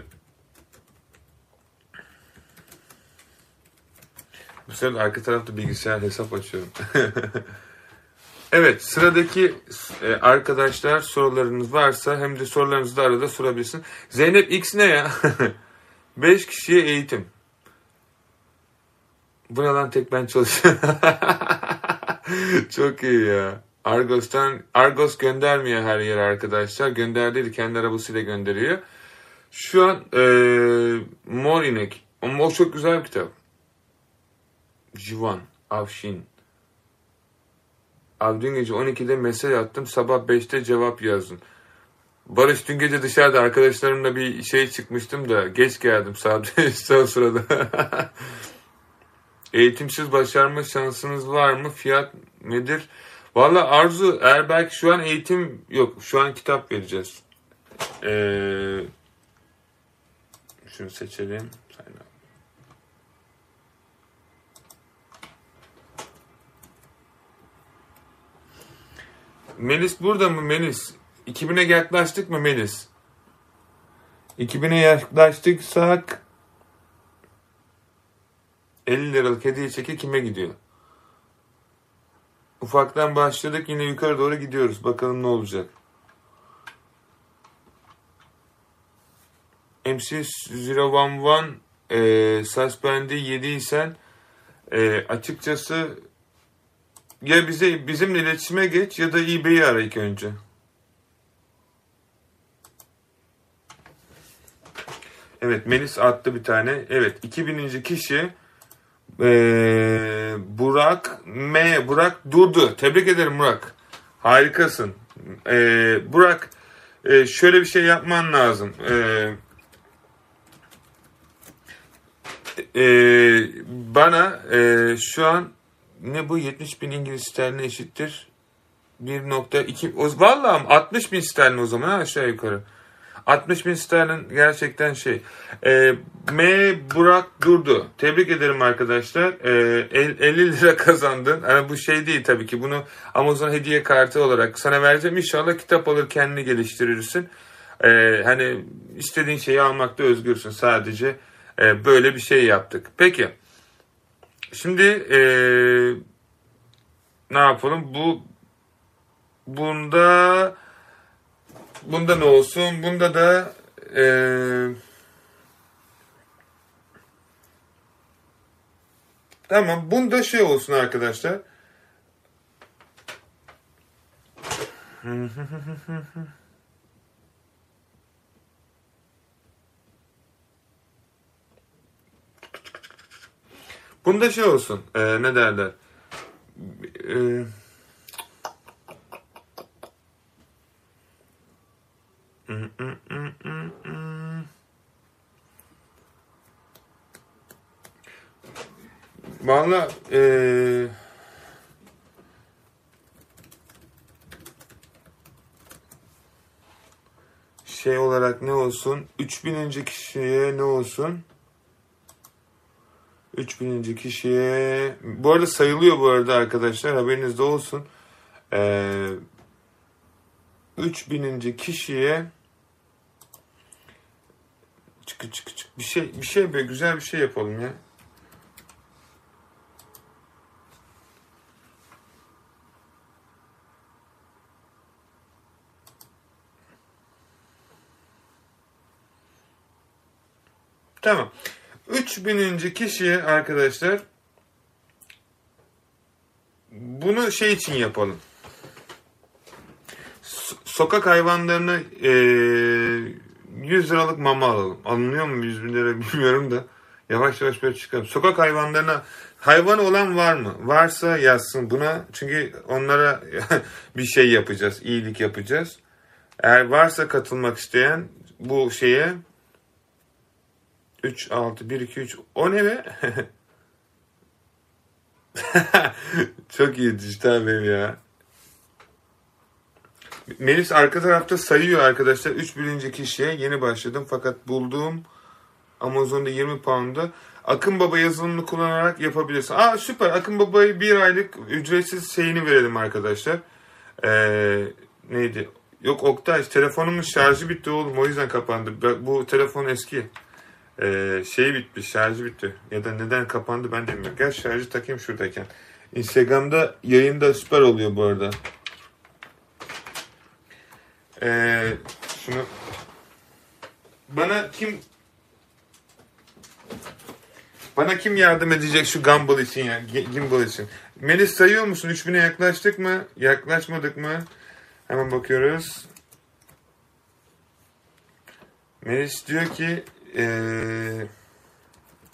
bu sefer arka tarafta bilgisayar hesap açıyorum. [laughs] evet sıradaki e, arkadaşlar sorularınız varsa hem de sorularınızı da arada sorabilirsin. Zeynep X ne ya? [laughs] 5 kişiye eğitim. Bu ne lan tek ben çalışıyorum. [laughs] Çok iyi ya. Argos'tan Argos göndermiyor her yere arkadaşlar. Gönderdiği kendi arabasıyla gönderiyor. Şu an e, Mor İnek. O çok güzel bir kitap. Jivan, Avşin. Abi dün gece 12'de mesaj attım. Sabah 5'te cevap yazdım. Barış dün gece dışarıda arkadaşlarımla bir şey çıkmıştım da geç geldim 5'te [laughs] o sırada. [laughs] Eğitimsiz başarma şansınız var mı? Fiyat nedir? Valla Arzu eğer belki şu an eğitim yok. Şu an kitap vereceğiz. Ee, şunu seçelim. Melis burada mı Melis? 2000'e yaklaştık mı Melis? 2000'e yaklaştıksak 50 liralık hediye çeki kime gidiyor? Ufaktan başladık yine yukarı doğru gidiyoruz. Bakalım ne olacak. MC011 e, Suspendi yediysen e, açıkçası ya bize bizimle iletişime geç ya da eBay'i ara ilk önce. Evet Melis attı bir tane. Evet 2000. kişi ee, Burak M. Burak durdu. Tebrik ederim Burak. Harikasın. Ee, Burak e, şöyle bir şey yapman lazım. Ee, e, bana e, şu an ne bu 70 bin İngiliz sterline eşittir 1.2 vallahi 60 bin sterlin o zaman aşağı yukarı. 60 bin sterlin gerçekten şey. E, M. Burak Durdu. Tebrik ederim arkadaşlar. E, 50 lira kazandın. Yani bu şey değil tabii ki. Bunu Amazon hediye kartı olarak sana vereceğim. İnşallah kitap alır kendini geliştirirsin. E, hani istediğin şeyi almakta özgürsün. Sadece e, böyle bir şey yaptık. Peki. Şimdi e, ne yapalım? Bu bunda Bunda ne olsun? Bunda da e, tamam. Bunda şey olsun arkadaşlar. [laughs] Bunda şey olsun. E, ne derler? E, Valla ee, şey olarak ne olsun? 3000. kişiye ne olsun? 3000. kişiye bu arada sayılıyor bu arada arkadaşlar haberiniz de olsun. Ee, 3000. kişiye çıkı çıkı çık bir şey bir şey böyle güzel bir şey yapalım ya. Tamam. 3000. kişiye arkadaşlar bunu şey için yapalım. sokak hayvanlarını e, 100 liralık mama alalım. Alınıyor mu 100 bin lira [laughs] bilmiyorum da. Yavaş yavaş böyle çıkalım. Sokak hayvanlarına hayvan olan var mı? Varsa yazsın buna. Çünkü onlara [laughs] bir şey yapacağız. iyilik yapacağız. Eğer varsa katılmak isteyen bu şeye 3, 6, 1, 2, 3. O ne be? [laughs] Çok iyi dijital benim ya. Melis arka tarafta sayıyor arkadaşlar. 3 birinci kişiye yeni başladım fakat bulduğum Amazon'da 20 pound'a Akın Baba yazılımını kullanarak yapabilirsin. Aa süper. Akın Baba'yı bir aylık ücretsiz şeyini verelim arkadaşlar. Ee, neydi? Yok Oktay telefonumun şarjı bitti oğlum o yüzden kapandı. Bu telefon eski. Ee, şey bitmiş şarjı bitti. Ya da neden kapandı ben de bilmiyorum. Gel şarjı takayım şuradayken. Instagram'da yayında süper oluyor bu arada. Ee, şunu bana kim bana kim yardım edecek şu gimbal için ya gimbal için? Melis sayıyor musun? 3000'e yaklaştık mı? Yaklaşmadık mı? Hemen bakıyoruz. Melis diyor ki ee,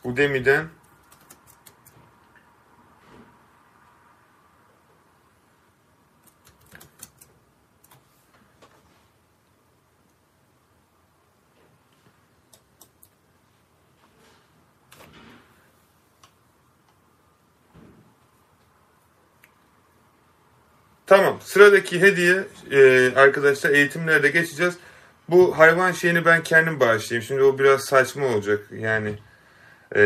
Udemy'den Tamam. Sıradaki hediye e, arkadaşlar eğitimlerde geçeceğiz. Bu hayvan şeyini ben kendim bağışlayayım. Şimdi o biraz saçma olacak. Yani e,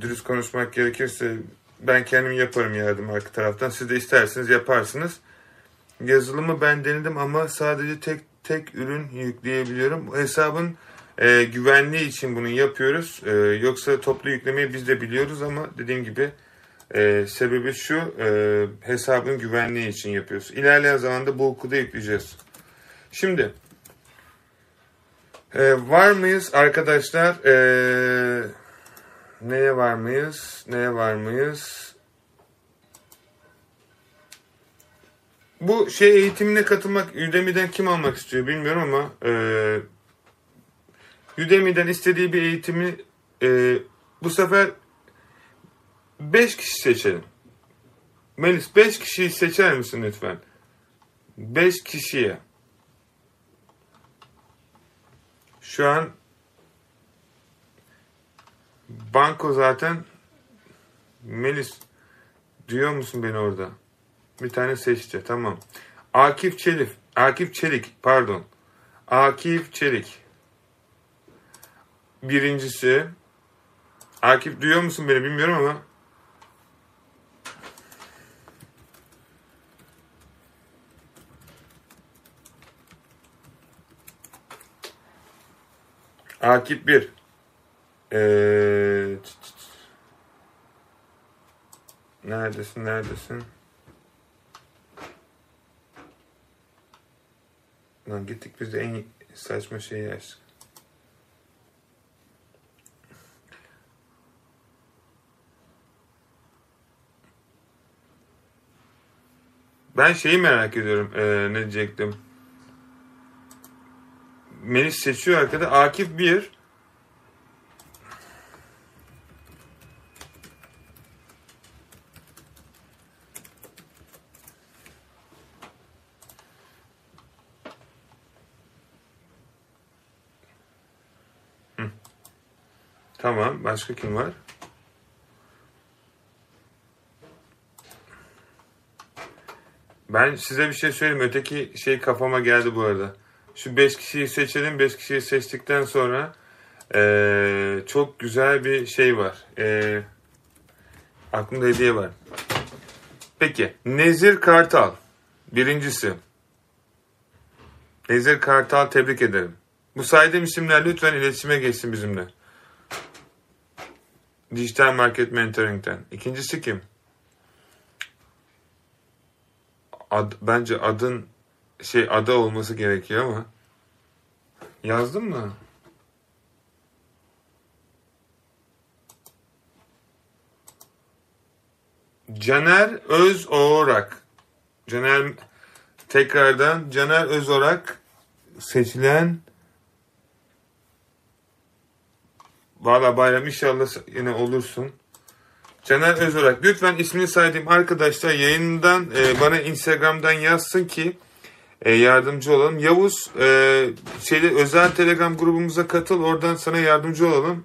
dürüst konuşmak gerekirse ben kendim yaparım yardım arka taraftan. Siz de isterseniz yaparsınız. Yazılımı ben denedim ama sadece tek tek ürün yükleyebiliyorum. Hesabın e, güvenliği için bunu yapıyoruz. E, yoksa toplu yüklemeyi biz de biliyoruz ama dediğim gibi e, sebebi şu e, hesabın güvenliği için yapıyoruz. İlerleyen zamanda bu okulda yükleyeceğiz. Şimdi e, var mıyız arkadaşlar? E, neye var mıyız? Neye var mıyız? Bu şey eğitimine katılmak Udemy'den kim almak istiyor bilmiyorum ama e, Udemy'den istediği bir eğitimi e, bu sefer 5 kişi seçelim. Melis 5 kişiyi seçer misin lütfen? 5 kişiye. Şu an banko zaten Melis duyuyor musun beni orada? Bir tane seçti. Tamam. Akif Çelik. Akif Çelik. Pardon. Akif Çelik. Birincisi. Akif duyuyor musun beni bilmiyorum ama Akif 1. Ee, neredesin neredesin? Lan gittik biz de en saçma şeyi açtık. Ben şeyi merak ediyorum. Ee, ne diyecektim? Melis seçiyor arkada. Akif 1. Tamam. Başka kim var? Ben size bir şey söyleyeyim. Öteki şey kafama geldi bu arada. Şu 5 kişiyi seçelim. 5 kişiyi seçtikten sonra ee, çok güzel bir şey var. E, aklımda hediye var. Peki. Nezir Kartal. Birincisi. Nezir Kartal tebrik ederim. Bu saydığım isimler lütfen iletişime geçsin bizimle. Dijital Market Mentoring'den. İkincisi kim? Ad, bence adın şey ada olması gerekiyor ama yazdın mı? Caner Özorak. Caner tekrardan Caner Özorak seçilen Valla bayram inşallah yine olursun. Caner Özorak. Lütfen ismini saydığım arkadaşlar yayından e, bana Instagram'dan yazsın ki e, yardımcı olalım. Yavuz e, şeyde özel Telegram grubumuza katıl. Oradan sana yardımcı olalım.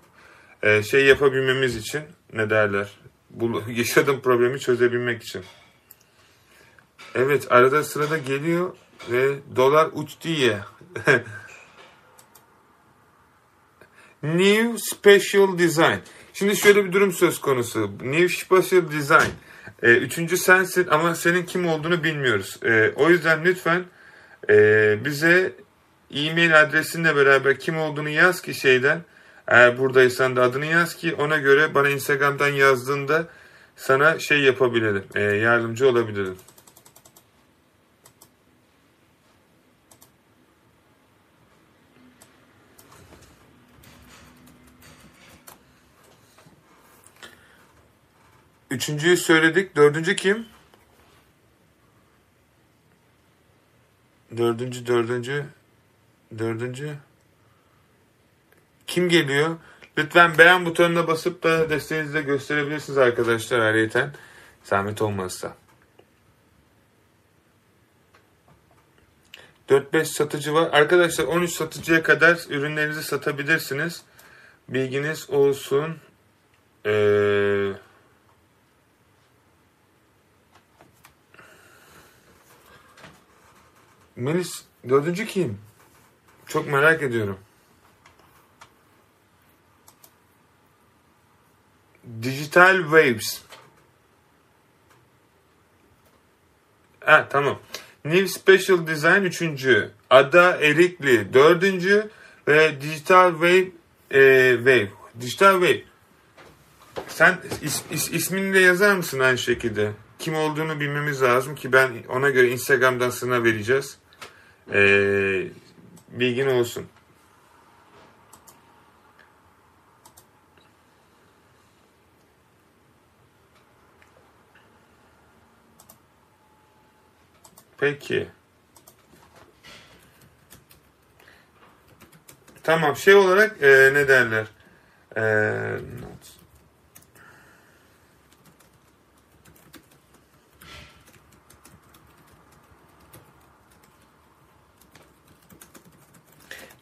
E, şey yapabilmemiz için ne derler? Bu [laughs] yaşadığım problemi çözebilmek için. Evet arada sırada geliyor. ve dolar uçtu [laughs] ya. New Special Design. Şimdi şöyle bir durum söz konusu. New Special Design. E, üçüncü sensin ama senin kim olduğunu bilmiyoruz. E, o yüzden lütfen e, bize e-mail adresinle beraber kim olduğunu yaz ki şeyden. Eğer buradaysan da adını yaz ki ona göre bana Instagram'dan yazdığında sana şey yapabilirim. E, yardımcı olabilirim. Üçüncüyü söyledik. Dördüncü kim? Dördüncü, dördüncü, dördüncü. Kim geliyor? Lütfen beğen butonuna basıp da desteğinizi de gösterebilirsiniz arkadaşlar ayrıyeten. Zahmet olmazsa. 4-5 satıcı var. Arkadaşlar 13 satıcıya kadar ürünlerinizi satabilirsiniz. Bilginiz olsun. Eee Melis dördüncü kim? Çok merak ediyorum. Digital Waves. Ha tamam. New Special Design üçüncü. Ada Erikli dördüncü ve Digital Wave e, Wave. Digital Wave. Sen is, is, ismini de yazar mısın aynı şekilde? Kim olduğunu bilmemiz lazım ki ben ona göre Instagram'dan sana vereceğiz. Ee, bilgin olsun. Peki. Tamam şey olarak e, ne derler? E,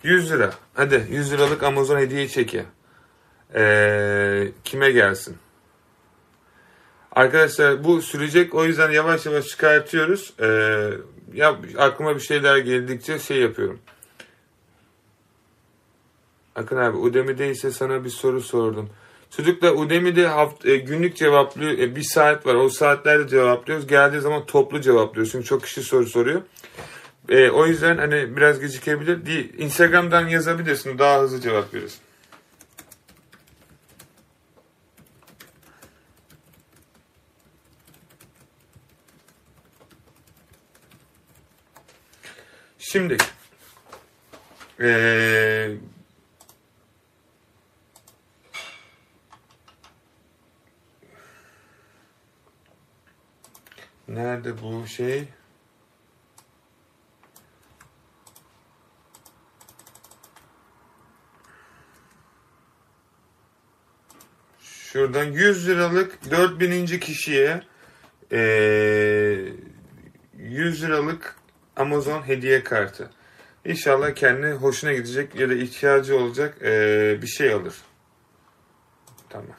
100 lira. Hadi 100 liralık Amazon hediye çeki. Ee, kime gelsin? Arkadaşlar bu sürecek o yüzden yavaş yavaş çıkartıyoruz. Ee, ya aklıma bir şeyler geldikçe şey yapıyorum. Akın abi Udemy'de ise sana bir soru sordum. Çocuklar Udemy'de hafta, e, günlük cevaplıyor. E, bir saat var. O saatlerde cevaplıyoruz. Geldiği zaman toplu cevaplıyoruz. Çünkü çok kişi soru soruyor. E, o yüzden hani biraz gecikebilir. Değil. Instagram'dan yazabilirsin. Daha hızlı cevap verirsin. Şimdi ee, nerede bu şey? Şuradan 100 liralık 4000. kişiye e, 100 liralık Amazon hediye kartı. İnşallah kendi hoşuna gidecek ya da ihtiyacı olacak e, bir şey alır. Tamam.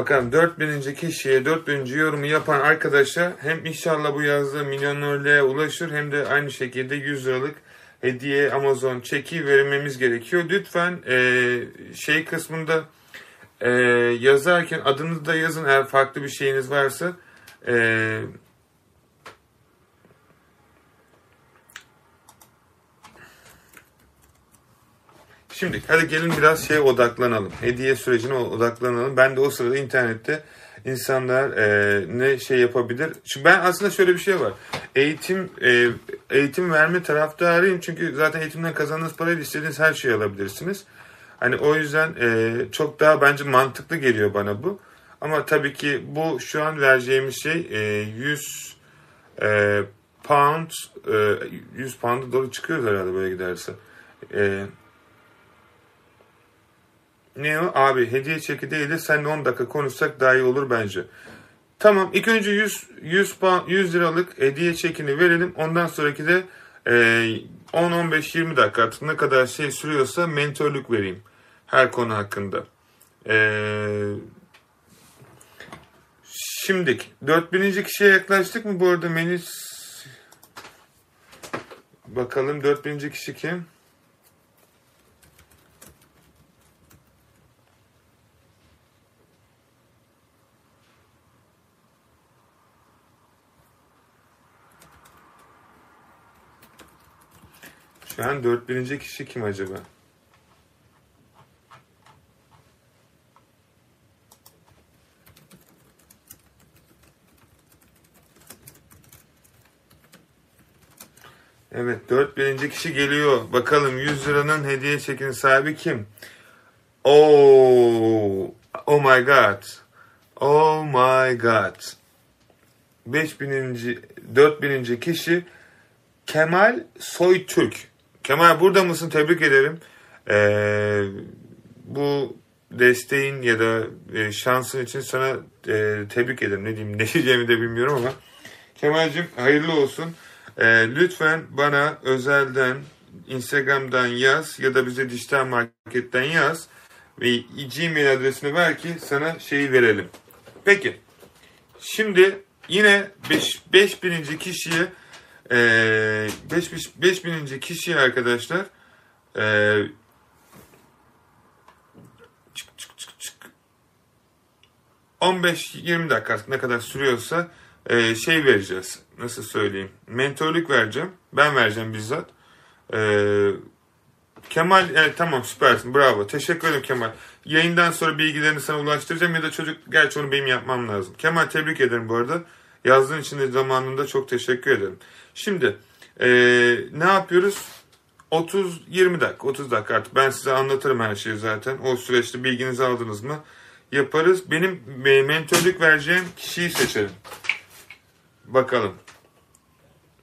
Bakalım 4000. kişiye 4000. yorumu yapan arkadaşa hem inşallah bu yazdığı milyonerliğe ulaşır hem de aynı şekilde 100 liralık hediye Amazon çeki vermemiz gerekiyor. Lütfen e, şey kısmında e, yazarken adınızı da yazın eğer farklı bir şeyiniz varsa. E, Şimdi hadi gelin biraz şeye odaklanalım. Hediye sürecine odaklanalım. Ben de o sırada internette insanlar e, ne şey yapabilir. Çünkü ben aslında şöyle bir şey var. Eğitim e, eğitim verme taraftarıyım. Çünkü zaten eğitimden kazandığınız parayla istediğiniz her şeyi alabilirsiniz. Hani o yüzden e, çok daha bence mantıklı geliyor bana bu. Ama tabii ki bu şu an vereceğimiz şey e, 100 e, pound e, 100 pound doğru çıkıyoruz herhalde böyle giderse. E, ne o? Abi hediye çeki değil de seninle 10 dakika konuşsak daha iyi olur bence. Tamam ilk önce 100, 100, pound, 100 liralık hediye çekini verelim. Ondan sonraki de e, 10-15-20 dakika artık ne kadar şey sürüyorsa mentörlük vereyim. Her konu hakkında. Eee Şimdik 4000. kişiye yaklaştık mı bu arada Melis? Bakalım 4000. kişi kim? An 4000. kişi kim acaba? Evet 4000. kişi geliyor. Bakalım 100 liranın hediye çekinin sahibi kim? Oh, oh my god. Oh my god. 5000. 4000. kişi Kemal Soytürk. Kemal burada mısın? Tebrik ederim. Ee, bu desteğin ya da e, şansın için sana e, tebrik ederim. Ne diyeyim [laughs] ne diyeceğimi de bilmiyorum ama. Kemal'cim hayırlı olsun. E, lütfen bana özelden Instagram'dan yaz ya da bize dijital marketten yaz ve Gmail adresini ver ki sana şeyi verelim. Peki. Şimdi yine 5 5000. kişiye e, 5 5000. kişiye arkadaşlar e, çık çık çık çık 15-20 dakika ne kadar sürüyorsa e, şey vereceğiz. Nasıl söyleyeyim? Mentörlük vereceğim. Ben vereceğim bizzat. E, Kemal evet, tamam süpersin bravo. Teşekkür ederim Kemal. Yayından sonra bilgilerini sana ulaştıracağım ya da çocuk gerçi onu benim yapmam lazım. Kemal tebrik ederim bu arada. Yazdığın için de zamanında çok teşekkür ederim. Şimdi e, ne yapıyoruz? 30-20 dakika 30 dakika artık ben size anlatırım her şeyi zaten. O süreçte bilginizi aldınız mı? Yaparız. Benim e, mentörlük vereceğim kişiyi seçelim. Bakalım.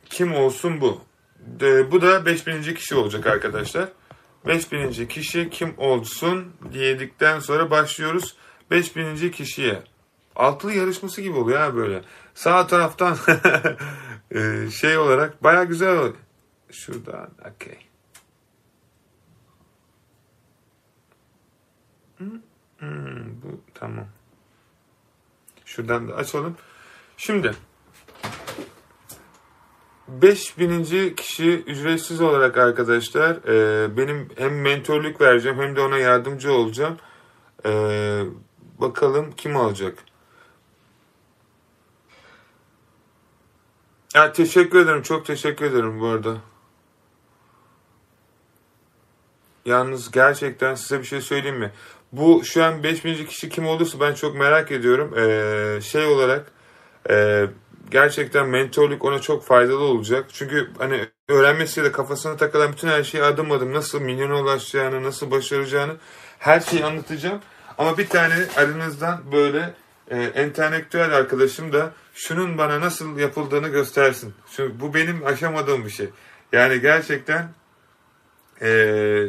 Kim olsun bu? De, bu da 5000. kişi olacak arkadaşlar. 5000. kişi kim olsun diyedikten sonra başlıyoruz 5000. kişiye. Altılı yarışması gibi oluyor ha böyle. Sağ taraftan [laughs] e, şey olarak baya güzel. Şuradan okey. Hmm, bu tamam. Şuradan da açalım. Şimdi 5000. kişi ücretsiz olarak arkadaşlar e, benim hem mentorluk vereceğim hem de ona yardımcı olacağım. E, bakalım kim alacak. Ya, teşekkür ederim. Çok teşekkür ederim bu arada. Yalnız gerçekten size bir şey söyleyeyim mi? Bu şu an 5000. kişi kim olursa ben çok merak ediyorum. Ee, şey olarak e, gerçekten mentorluk ona çok faydalı olacak. Çünkü hani öğrenmesiyle kafasına takılan bütün her şeyi adım adım nasıl milyona ulaşacağını, nasıl başaracağını her şeyi anlatacağım. Ama bir tane aranızdan böyle e, entelektüel arkadaşım da şunun bana nasıl yapıldığını göstersin. Çünkü bu benim aşamadığım bir şey. Yani gerçekten e, [laughs]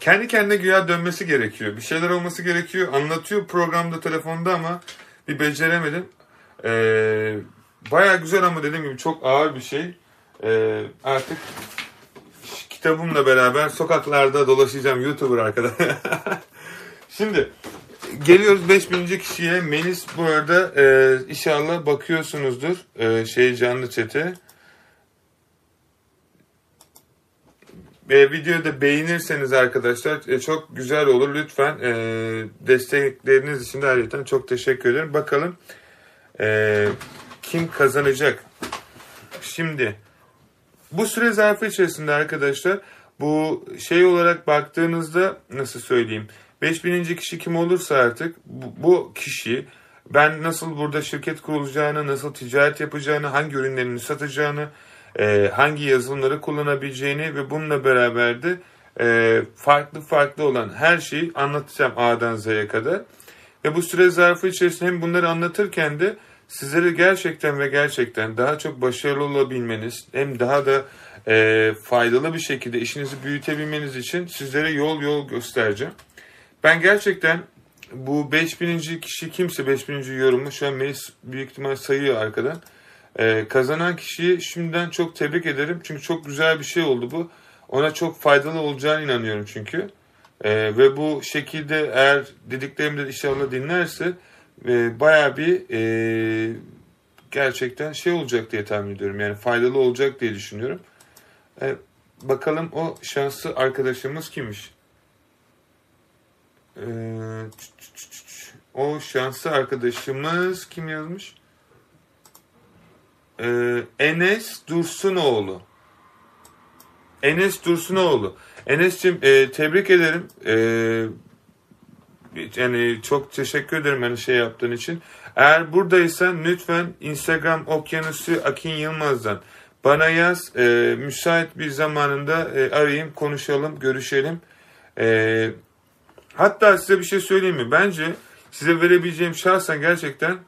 kendi kendine güya dönmesi gerekiyor. Bir şeyler olması gerekiyor. Anlatıyor programda, telefonda ama bir beceremedim. E, Baya güzel ama dediğim gibi çok ağır bir şey. E, artık kitabımla beraber sokaklarda dolaşacağım YouTuber arkadaş. [laughs] Şimdi geliyoruz 5000. kişiye. Melis bu arada e, inşallah bakıyorsunuzdur e, şey canlı çete. E, videoda beğenirseniz arkadaşlar e, çok güzel olur. Lütfen e, destekleriniz için de ayrıca çok teşekkür ederim. Bakalım e, kim kazanacak? Şimdi bu süre zarfı içerisinde arkadaşlar bu şey olarak baktığınızda nasıl söyleyeyim 5000. kişi kim olursa artık bu, bu kişi ben nasıl burada şirket kurulacağını, nasıl ticaret yapacağını, hangi ürünlerini satacağını, e, hangi yazılımları kullanabileceğini ve bununla beraber de e, farklı farklı olan her şeyi anlatacağım A'dan Z'ye kadar. Ve bu süre zarfı içerisinde hem bunları anlatırken de sizlere gerçekten ve gerçekten daha çok başarılı olabilmeniz hem daha da e, faydalı bir şekilde işinizi büyütebilmeniz için sizlere yol yol göstereceğim. Ben gerçekten bu 5000. kişi kimse 5000. yorumu şu an Melis büyük ihtimal sayıyor arkadan. Ee, kazanan kişiyi şimdiden çok tebrik ederim. Çünkü çok güzel bir şey oldu bu. Ona çok faydalı olacağını inanıyorum çünkü. Ee, ve bu şekilde eğer dediklerimi de inşallah dinlerse e, baya bir e, gerçekten şey olacak diye tahmin ediyorum. Yani faydalı olacak diye düşünüyorum. E, bakalım o şanslı arkadaşımız kimmiş? E, o şanslı arkadaşımız kim yazmış? E, Enes Dursunoğlu. Enes Dursunoğlu. Enes'cim e, tebrik ederim. E, yani çok teşekkür ederim hani şey yaptığın için. Eğer buradaysan lütfen Instagram Okyanusu Akin Yılmaz'dan bana yaz. E, müsait bir zamanında e, arayayım, konuşalım, görüşelim. E, hatta size bir şey söyleyeyim mi? Bence size verebileceğim şahsen gerçekten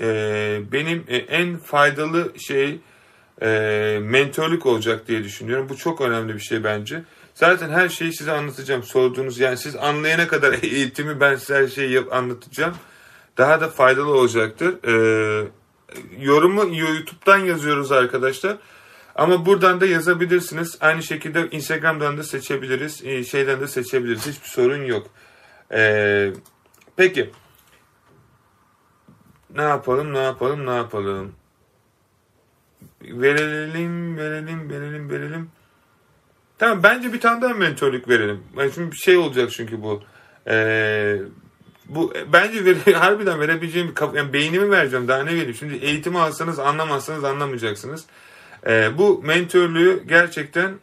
e, benim e, en faydalı şey e, mentörlük olacak diye düşünüyorum. Bu çok önemli bir şey bence. Zaten her şeyi size anlatacağım. Sorduğunuz yani siz anlayana kadar [laughs] eğitimi ben size her şeyi yap, anlatacağım. Daha da faydalı olacaktır. Ee, yorumu YouTube'dan yazıyoruz arkadaşlar. Ama buradan da yazabilirsiniz. Aynı şekilde Instagram'dan da seçebiliriz. E, şeyden de seçebiliriz. Hiçbir sorun yok. Ee, peki. Ne yapalım, ne yapalım, ne yapalım? Verelim, verelim, verelim, verelim. Tamam bence bir tane daha mentörlük verelim. Yani şimdi bir şey olacak çünkü bu. Ee, bu bence vere, [laughs] harbiden verebileceğim yani beynimi vereceğim daha ne vereyim. Şimdi eğitimi alsanız anlamazsanız anlamayacaksınız. Ee, bu mentörlüğü gerçekten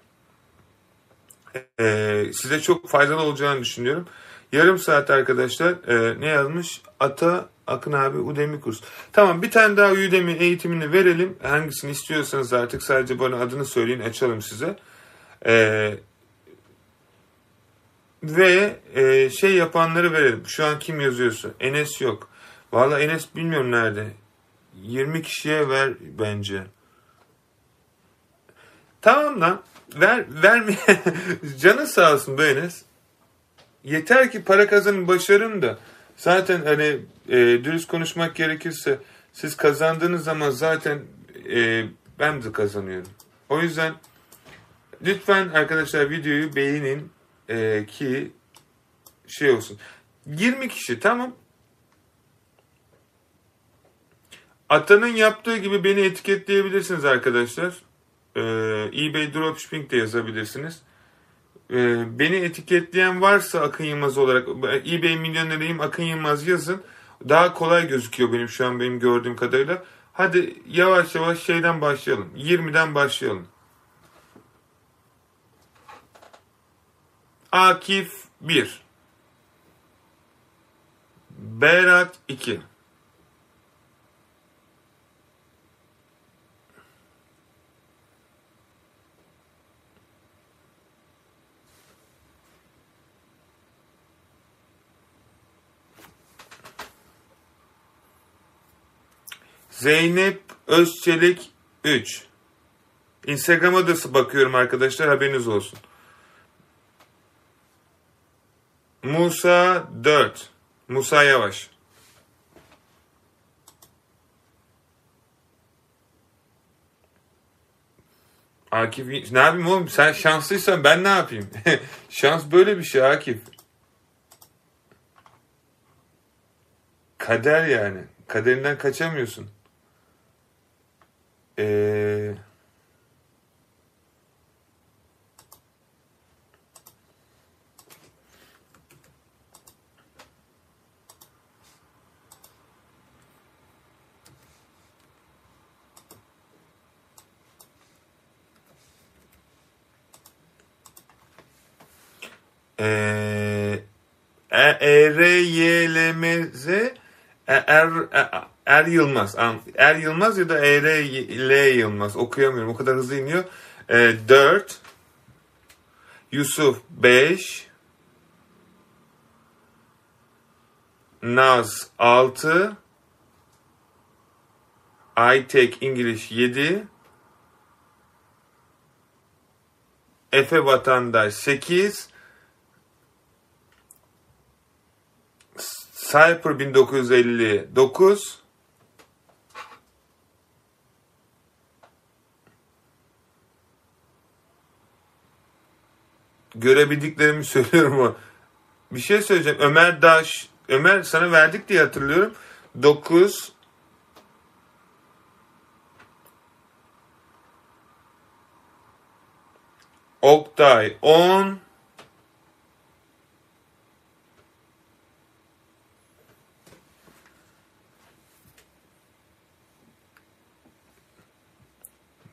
e, size çok faydalı olacağını düşünüyorum. Yarım saat arkadaşlar e, ne yazmış? Ata Akın abi Udemy kurs. Tamam bir tane daha Udemy eğitimini verelim. Hangisini istiyorsanız artık sadece bana adını söyleyin açalım size. Ee, ve e, şey yapanları verelim. Şu an kim yazıyorsa. Enes yok. Valla Enes bilmiyorum nerede. 20 kişiye ver bence. Tamam lan. Ver, verme. [laughs] Canı sağ olsun be Enes. Yeter ki para kazanın başarın da. Zaten hani e, dürüst konuşmak gerekirse siz kazandığınız zaman zaten e, ben de kazanıyorum. O yüzden Lütfen arkadaşlar videoyu beğenin e, ki şey olsun. 20 kişi tamam. Atanın yaptığı gibi beni etiketleyebilirsiniz arkadaşlar. Ee, eBay Dropshipping de yazabilirsiniz. Ee, beni etiketleyen varsa Akın Yılmaz olarak eBay milyoneriyim Akın Yılmaz yazın. Daha kolay gözüküyor benim şu an benim gördüğüm kadarıyla. Hadi yavaş yavaş şeyden başlayalım. 20'den başlayalım. Akif 1 Berat 2 Zeynep Özçelik 3 Instagram'a da bakıyorum arkadaşlar haberiniz olsun. Musa 4. Musa Yavaş. Akif ne yapayım oğlum sen şanslıysan ben ne yapayım? [laughs] Şans böyle bir şey Akif. Kader yani. Kaderinden kaçamıyorsun. Eee Ee, Er YLMZ Er, er Yılmaz. Er Yılmaz ya da Er L Yılmaz. Okuyamıyorum. O kadar hızlı iniyor. E, 4 Yusuf 5 Naz 6 Aytek İngiliz 7 Efe Vatandaş 8 Cyper 1959 görebildiklerimi [laughs] söylüyorum o. Bir şey söyleyeceğim. Ömer Daş, Ömer sana verdik diye hatırlıyorum. 9 Oktay 10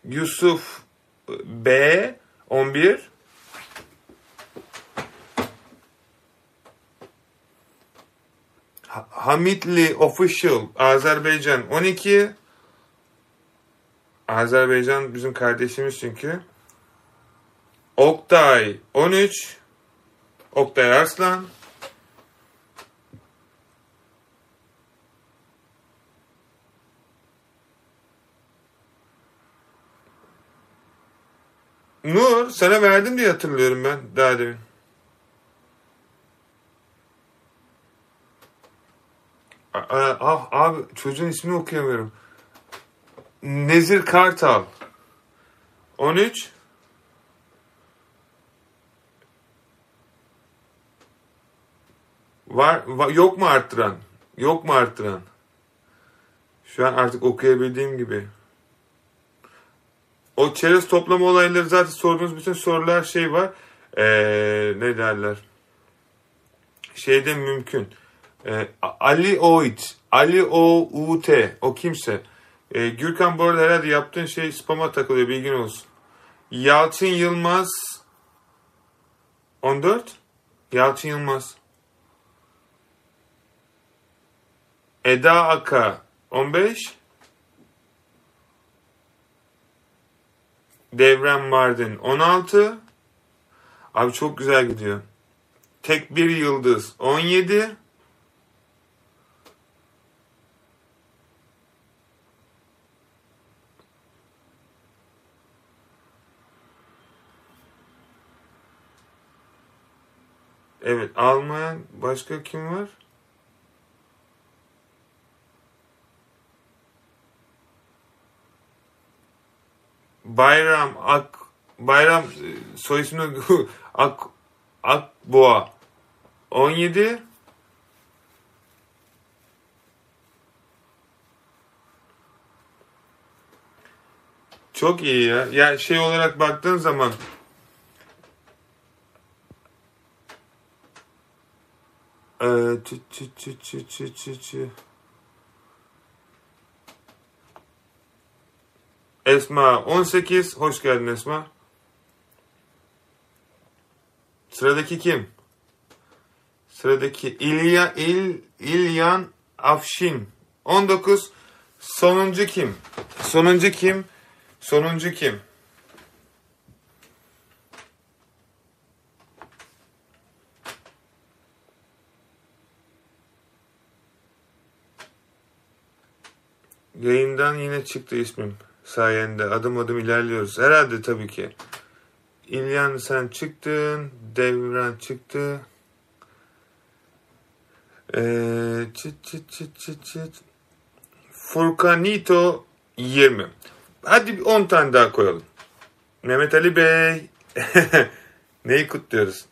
Yusuf B 11 Hamitli Official Azerbaycan 12 Azerbaycan bizim kardeşimiz çünkü. Oktay 13 Oktay Arslan Nur sana verdim diye hatırlıyorum ben daha demin. Ah abi çocuğun ismini okuyamıyorum. Nezir Kartal. 13 Var, var yok mu arttıran? Yok mu arttıran? Şu an artık okuyabildiğim gibi. O çerez toplama olayları zaten sorduğunuz bütün sorular şey var. Ee, ne derler? Şeyde mümkün. Ee, Ali Oit, Ali O U T, o kimse. Ee, Gürkan bu arada herhalde yaptığın şey spama takılıyor bilgin olsun. Yalçın Yılmaz 14 Yalçın Yılmaz Eda Aka 15 Devrem Mardin 16 Abi çok güzel gidiyor. Tek bir yıldız 17 Evet Alman başka kim var? Bayram Ak Bayram e, soy ismini [laughs] Ak Akboğa 17 Çok iyi ya. Yani şey olarak baktığın zaman ee, çı çı çı çı çı çı çı. Esma 18. Hoş geldin Esma. Sıradaki kim? Sıradaki İlya İl İlyan Afşin 19. Sonuncu kim? Sonuncu kim? Sonuncu kim? Yayından yine çıktı ismim sayende adım adım ilerliyoruz. Herhalde tabii ki. İlyan sen çıktın, Devran çıktı. Ee, çıt çıt çıt çıt çıt. Furkanito 20. Hadi bir 10 tane daha koyalım. Mehmet Ali Bey. [laughs] Neyi kutluyoruz?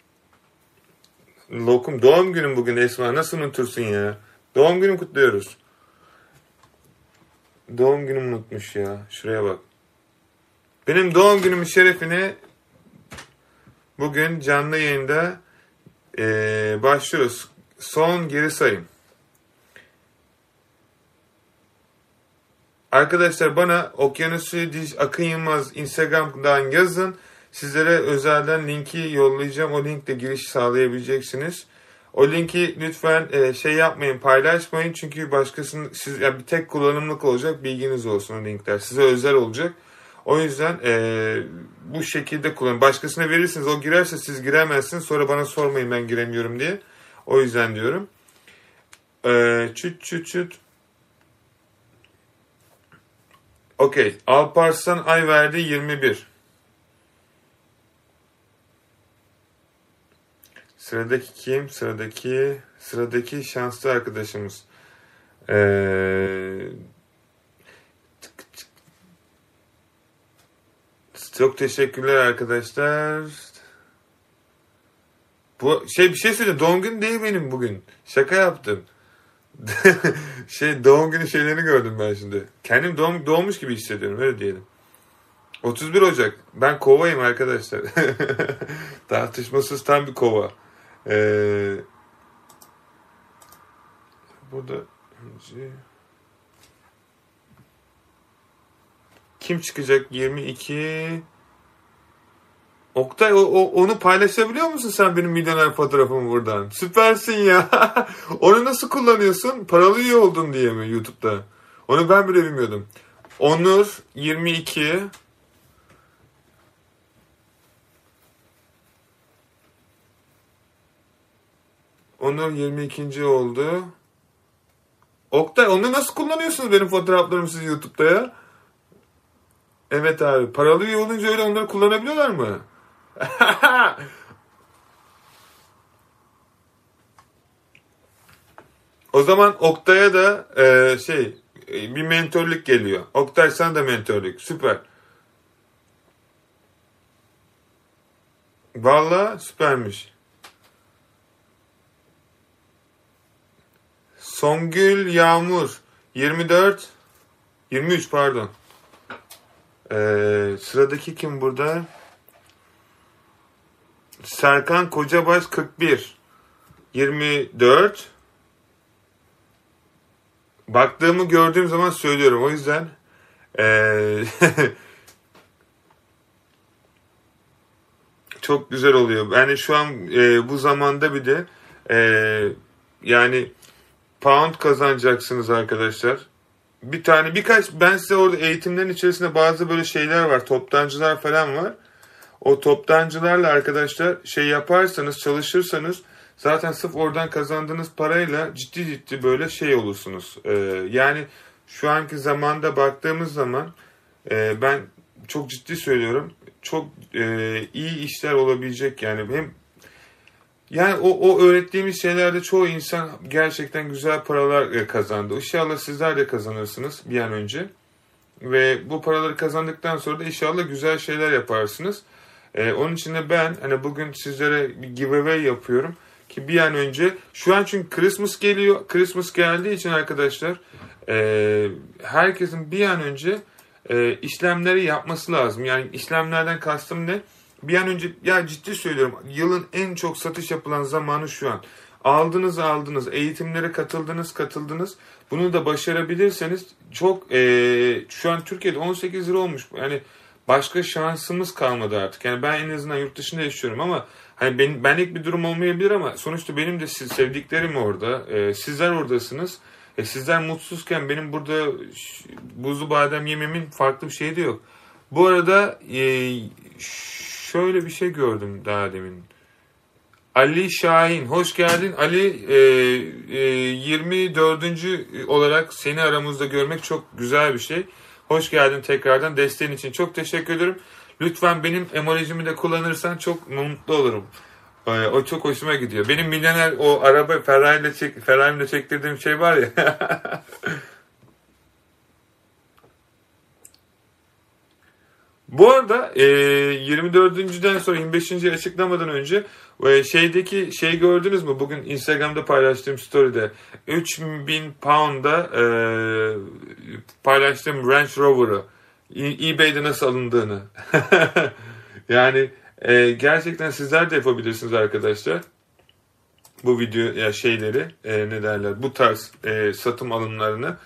Lokum doğum günüm bugün Esma. Nasıl unutursun ya? Doğum günüm kutluyoruz. Doğum günümü unutmuş ya. Şuraya bak. Benim doğum günümün şerefine bugün canlı yayında ee, başlıyoruz. Son geri sayım. Arkadaşlar bana Okyanusu Diş Akın Yılmaz Instagram'dan yazın. Sizlere özelden linki yollayacağım. O linkle giriş sağlayabileceksiniz. O linki lütfen e, şey yapmayın, paylaşmayın çünkü başkasının siz yani bir tek kullanımlık olacak bilginiz olsun o linkler. Size özel olacak. O yüzden e, bu şekilde kullanın. Başkasına verirsiniz o girerse siz giremezsiniz. Sonra bana sormayın ben giremiyorum diye. O yüzden diyorum. E, çüt çüt çüt. Okey. Alparslan ay verdi 21. Sıradaki kim? Sıradaki sıradaki şanslı arkadaşımız. Ee, çok teşekkürler arkadaşlar. Bu şey bir şey söyleyeyim. Doğum günü değil benim bugün. Şaka yaptım. [laughs] şey doğum günü şeylerini gördüm ben şimdi. Kendim doğum, doğmuş gibi hissediyorum öyle diyelim. 31 Ocak. Ben kovayım arkadaşlar. [laughs] Tartışmasız tam bir kova. Ee, burada kim çıkacak 22 Oktay o, o, onu paylaşabiliyor musun sen benim milyoner fotoğrafımı buradan? Süpersin ya. [laughs] onu nasıl kullanıyorsun? Paralı üye oldun diye mi YouTube'da? Onu ben bile bilmiyordum. Onur 22 Onur 22. oldu. Oktay onu nasıl kullanıyorsunuz benim fotoğraflarımı siz YouTube'da ya? Evet abi. Paralı üye olunca öyle onları kullanabiliyorlar mı? [laughs] o zaman Oktay'a da e, şey e, bir mentörlük geliyor. Oktay sen de mentörlük. Süper. Valla süpermiş. Songül Yağmur 24 23 pardon. Ee, sıradaki kim burada? Serkan Kocabaş 41 24 Baktığımı gördüğüm zaman söylüyorum. O yüzden ee, [laughs] çok güzel oluyor. Yani şu an e, bu zamanda bir de e, yani pound kazanacaksınız arkadaşlar. Bir tane birkaç ben size orada eğitimlerin içerisinde bazı böyle şeyler var. Toptancılar falan var. O toptancılarla arkadaşlar şey yaparsanız çalışırsanız zaten sırf oradan kazandığınız parayla ciddi ciddi böyle şey olursunuz. Ee, yani şu anki zamanda baktığımız zaman e, ben çok ciddi söylüyorum çok e, iyi işler olabilecek yani hem yani o, o öğrettiğimiz şeylerde çoğu insan gerçekten güzel paralar e, kazandı. İnşallah sizler de kazanırsınız bir an önce. Ve bu paraları kazandıktan sonra da inşallah güzel şeyler yaparsınız. Ee, onun için de ben hani bugün sizlere bir giveaway yapıyorum. Ki bir an önce şu an çünkü Christmas geliyor. Christmas geldiği için arkadaşlar e, herkesin bir an önce e, işlemleri yapması lazım. Yani işlemlerden kastım ne? Bir an önce ya ciddi söylüyorum yılın en çok satış yapılan zamanı şu an. Aldınız aldınız eğitimlere katıldınız katıldınız. Bunu da başarabilirseniz çok e, şu an Türkiye'de 18 lira olmuş. Yani başka şansımız kalmadı artık. Yani ben en azından yurt dışında yaşıyorum ama hani ben, benlik bir durum olmayabilir ama sonuçta benim de siz, sevdiklerim orada. E, sizler oradasınız. E, sizler mutsuzken benim burada buzlu badem yememin farklı bir şeyi de yok. Bu arada e, şöyle bir şey gördüm daha demin. Ali Şahin, hoş geldin. Ali e, e, 24. olarak seni aramızda görmek çok güzel bir şey. Hoş geldin tekrardan. Desteğin için çok teşekkür ederim. Lütfen benim emojimi de kullanırsan çok mutlu olurum. E, o çok hoşuma gidiyor. Benim milyoner o araba Ferrari ile çek, Ferrari ile çektirdiğim şey var ya. [laughs] Bu arada e, 24.den sonra 25. açıklamadan önce e, şeydeki şey gördünüz mü? Bugün Instagram'da paylaştığım story'de 3000 pound'a e, paylaştığım Range Rover'ı eBay'de nasıl alındığını. [laughs] yani e, gerçekten sizler de yapabilirsiniz arkadaşlar. Bu video ya şeyleri e, ne derler bu tarz e, satım alımlarını.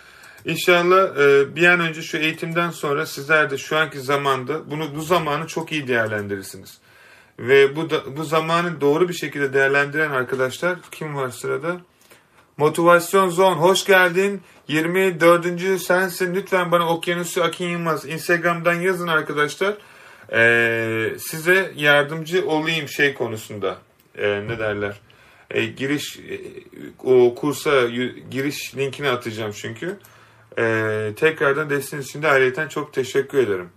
İnşallah e, bir an önce şu eğitimden sonra sizler de şu anki zamanda bunu bu zamanı çok iyi değerlendirirsiniz. Ve bu da, bu zamanı doğru bir şekilde değerlendiren arkadaşlar kim var sırada? Motivasyon Zone hoş geldin. 24. sensin. Lütfen bana Okyanusu Akin Yılmaz Instagram'dan yazın arkadaşlar. Ee, size yardımcı olayım şey konusunda. Ee, ne derler? Ee, giriş e, o kursa giriş linkini atacağım çünkü. Ee, tekrardan desteğiniz için de ayrıca çok teşekkür ederim.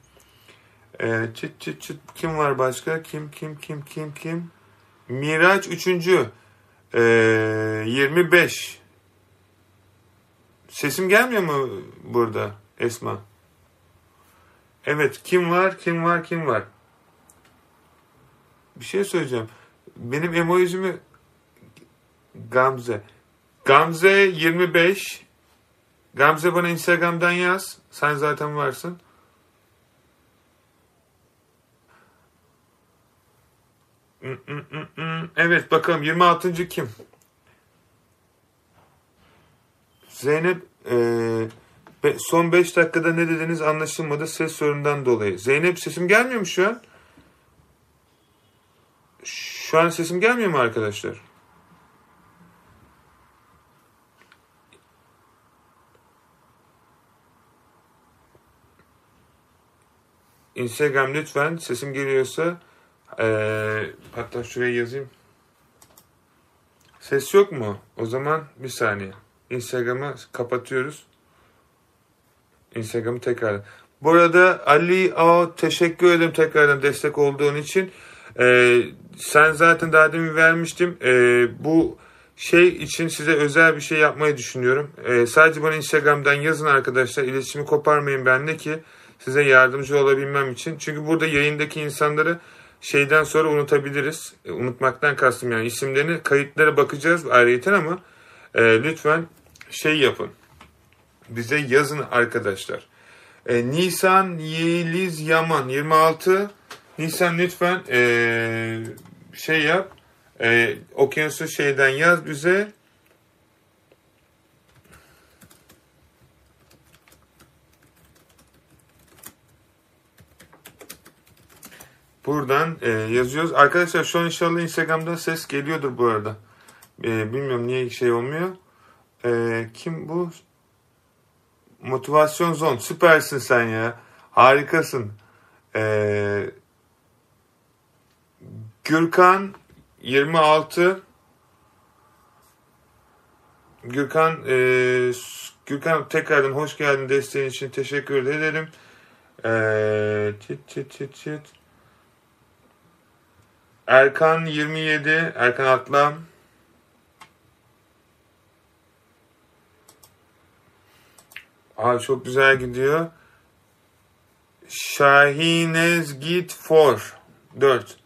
Ee, çıt çıt çıt kim var başka? Kim kim kim kim kim? Miraç 3. Ee, 25. Sesim gelmiyor mu burada Esma? Evet kim var kim var kim var? Bir şey söyleyeceğim. Benim emojimi Gamze. Gamze 25. Gamze bana Instagram'dan yaz. Sen zaten varsın. Evet bakalım 26. kim? Zeynep e, son 5 dakikada ne dediniz anlaşılmadı ses sorundan dolayı. Zeynep sesim gelmiyor mu şu an? Şu an sesim gelmiyor mu arkadaşlar? Instagram lütfen sesim geliyorsa ee, hatta şuraya yazayım. Ses yok mu? O zaman bir saniye. Instagram'ı kapatıyoruz. Instagram'ı tekrar. Bu arada Ali A teşekkür ederim tekrardan destek olduğun için. Ee, sen zaten daha demin vermiştim. Ee, bu şey için size özel bir şey yapmayı düşünüyorum. Ee, sadece bana Instagram'dan yazın arkadaşlar. İletişimi koparmayın benimle ki size yardımcı olabilmem için. Çünkü burada yayındaki insanları şeyden sonra unutabiliriz. E, unutmaktan kastım yani isimlerini kayıtlara bakacağız ayrıyeten ama e, lütfen şey yapın. Bize yazın arkadaşlar. E, Nisan Yeliz Yaman 26 Nisan lütfen e, şey yap. E, okyanusu şeyden yaz bize. Buradan e, yazıyoruz. Arkadaşlar şu an inşallah Instagram'da ses geliyordur bu arada. E, bilmiyorum niye şey olmuyor. E, kim bu? Motivasyon Zone. Süpersin sen ya. Harikasın. E, Gürkan 26 Gürkan e, Gürkan tekrardan hoş geldin desteğin için teşekkür ederim. E, tit tit tit tit. Erkan 27, Erkan Atlam. Abi çok güzel gidiyor. Şahinez Git for 4.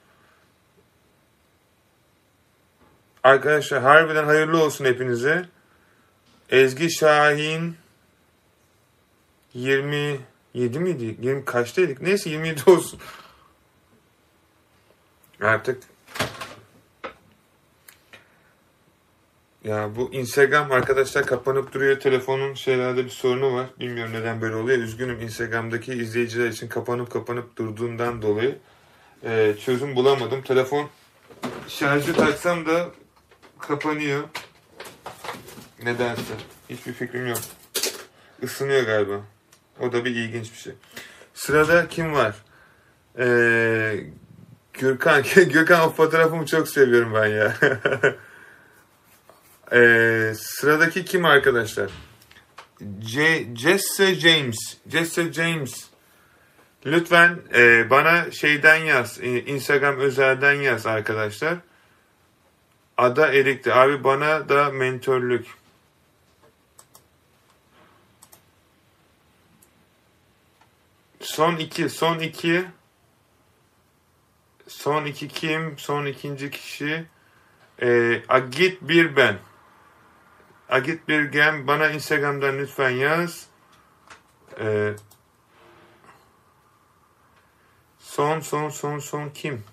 Arkadaşlar harbiden hayırlı olsun hepinize. Ezgi Şahin 27 miydi? 20 kaçtaydık? Neyse 27 olsun. Artık ya bu Instagram arkadaşlar kapanıp duruyor. Telefonun şeylerde bir sorunu var. Bilmiyorum neden böyle oluyor. Üzgünüm Instagram'daki izleyiciler için kapanıp kapanıp durduğundan dolayı e, çözüm bulamadım. Telefon şarjı taksam da kapanıyor. Nedense. Hiçbir fikrim yok. Isınıyor galiba. O da bir ilginç bir şey. Sırada kim var? Ee, Gürkan, [laughs] Gürkan o fotoğrafımı çok seviyorum ben ya. [laughs] ee, sıradaki kim arkadaşlar? C Jesse James. Jesse James. Lütfen e, bana şeyden yaz. Instagram özelden yaz arkadaşlar. Ada Erik'ti. Abi bana da mentörlük. Son iki. Son iki. Son iki kim? Son ikinci kişi. Ee, Agit bir ben. Agit bir gem. Bana Instagram'dan lütfen yaz. Ee, son son son son kim?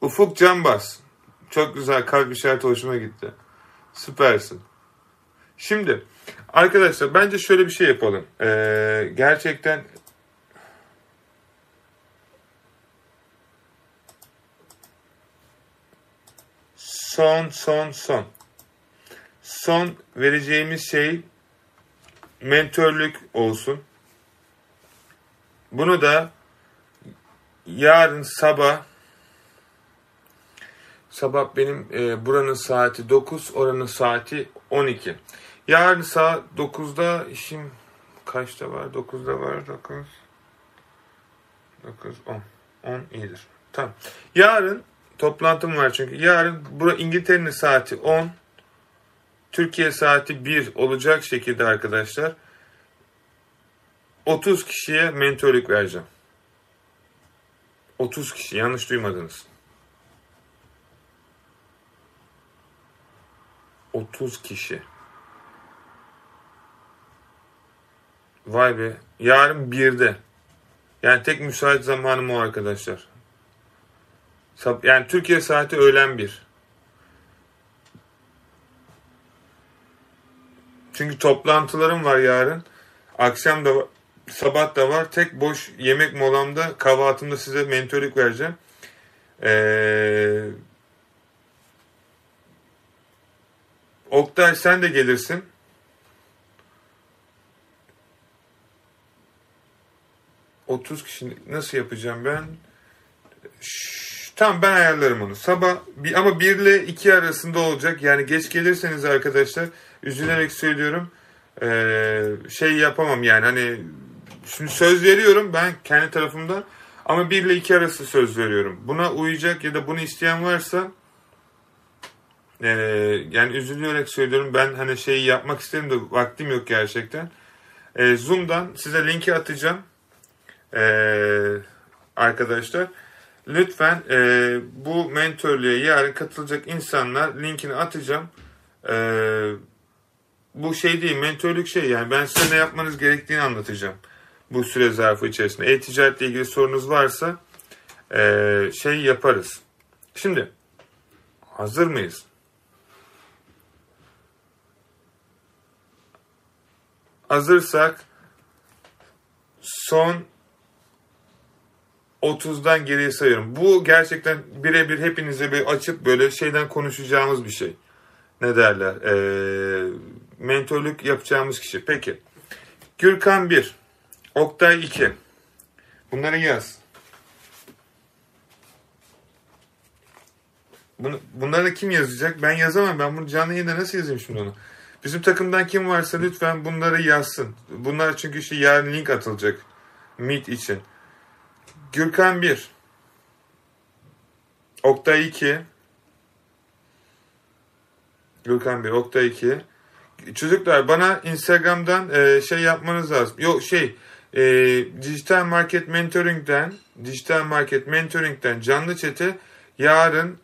Ufuk Canbaz. Çok güzel kalp işareti hoşuma gitti. Süpersin. Şimdi arkadaşlar bence şöyle bir şey yapalım. Ee, gerçekten son son son. Son vereceğimiz şey mentörlük olsun. Bunu da yarın sabah sabah benim e, buranın saati 9, oranın saati 12. Yarın saat 9'da işim kaçta var? 9'da var. 9 9 10. 10 iyidir. Tamam. Yarın toplantım var çünkü. Yarın bura İngiltere'nin saati 10. Türkiye saati 1 olacak şekilde arkadaşlar 30 kişiye mentörlük vereceğim. 30 kişi yanlış duymadınız. 30 kişi. Vay be. Yarın 1'de. Yani tek müsait zamanım o arkadaşlar. Yani Türkiye saati öğlen 1. Çünkü toplantılarım var yarın. Akşam da sabah da var. Tek boş yemek molamda kahvaltımda size mentörlük vereceğim. Ee, Oktay sen de gelirsin. Otuz kişi nasıl yapacağım ben? Şş, tamam ben ayarlarım onu. Sabah bir, ama 1 ile 2 arasında olacak. Yani geç gelirseniz arkadaşlar üzülerek söylüyorum. Ee, şey yapamam yani hani şimdi söz veriyorum ben kendi tarafımda ama 1 ile 2 arası söz veriyorum. Buna uyacak ya da bunu isteyen varsa e, yani üzülerek söylüyorum ben hani şeyi yapmak isterim de vaktim yok gerçekten. E, Zoom'dan size linki atacağım e, arkadaşlar. Lütfen e, bu mentörlüğe yarın katılacak insanlar linkini atacağım. E, bu şey değil mentörlük şey yani ben size ne yapmanız gerektiğini anlatacağım bu süre zarfı içerisinde. E-ticaretle ilgili sorunuz varsa e, şey yaparız. Şimdi hazır mıyız? Hazırsak son 30'dan geriye sayıyorum. Bu gerçekten birebir hepinize bir açıp böyle şeyden konuşacağımız bir şey. Ne derler? Ee, mentörlük yapacağımız kişi. Peki. Gürkan 1. Oktay 2. Bunları yaz. Bunları kim yazacak? Ben yazamam. Ben bunu canlı yayında nasıl yazayım şimdi onu? Bizim takımdan kim varsa lütfen bunları yazsın. Bunlar çünkü işte yarın link atılacak. Meet için. Gürkan 1. Oktay 2. Gürkan 1, Oktay 2. Çocuklar bana Instagram'dan e, şey yapmanız lazım. Yok şey e, Dijital Market Mentoring'den Dijital Market Mentoring'den canlı çete yarın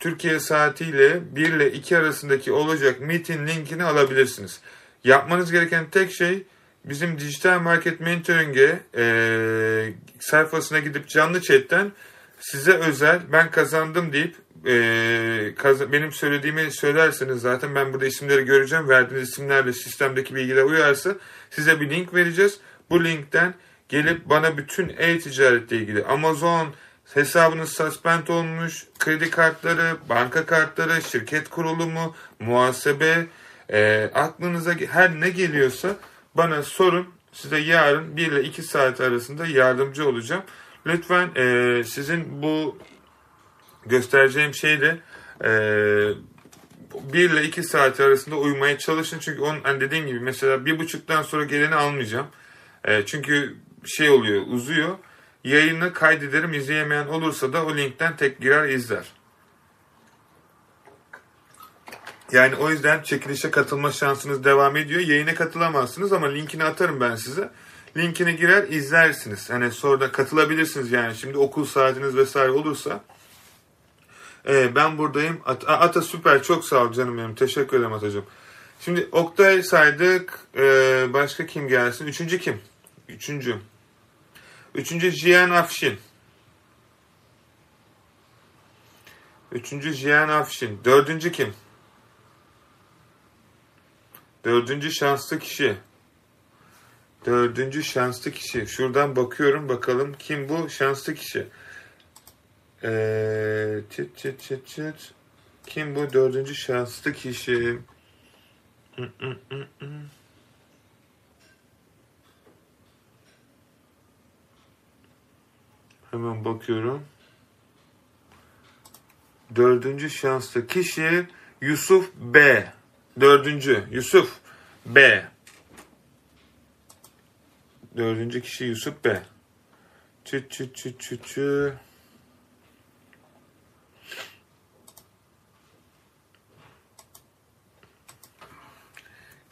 Türkiye saatiyle 1 ile 2 arasındaki olacak meeting linkini alabilirsiniz. Yapmanız gereken tek şey bizim dijital market mentoring'e e, sayfasına gidip canlı chatten size özel ben kazandım deyip e, kaz benim söylediğimi söylerseniz zaten ben burada isimleri göreceğim. Verdiğiniz isimlerle sistemdeki bilgiler uyarsa size bir link vereceğiz. Bu linkten gelip bana bütün e-ticaretle ilgili Amazon hesabınız suspend olmuş, kredi kartları, banka kartları, şirket kurulumu, muhasebe, e, aklınıza her ne geliyorsa bana sorun. Size yarın 1 ile 2 saat arasında yardımcı olacağım. Lütfen e, sizin bu göstereceğim şeyde e, 1 ile 2 saat arasında uyumaya çalışın. Çünkü onun hani dediğim gibi mesela bir buçuktan sonra geleni almayacağım. E, çünkü şey oluyor uzuyor. Yayını kaydederim izleyemeyen olursa da o linkten tek girer izler. Yani o yüzden çekilişe katılma şansınız devam ediyor. Yayına katılamazsınız ama linkini atarım ben size. Linkine girer izlersiniz. Hani sonra da katılabilirsiniz yani. Şimdi okul saatiniz vesaire olursa. Ee, ben buradayım. At Ata süper çok sağ ol canım benim. Teşekkür ederim Atacığım. Şimdi Oktay saydık. Ee, başka kim gelsin? Üçüncü kim? Üçüncü. Üçüncü Jiyan Afşin. Üçüncü Jiyan Afşin. Dördüncü kim? Dördüncü şanslı kişi. Dördüncü şanslı kişi. Şuradan bakıyorum bakalım kim bu şanslı kişi. Ee, çıt çıt çıt çıt. Kim bu dördüncü şanslı kişi? Hemen bakıyorum. Dördüncü şanslı kişi Yusuf B. Dördüncü Yusuf B. Dördüncü kişi Yusuf B. Çü çü çü çü çü.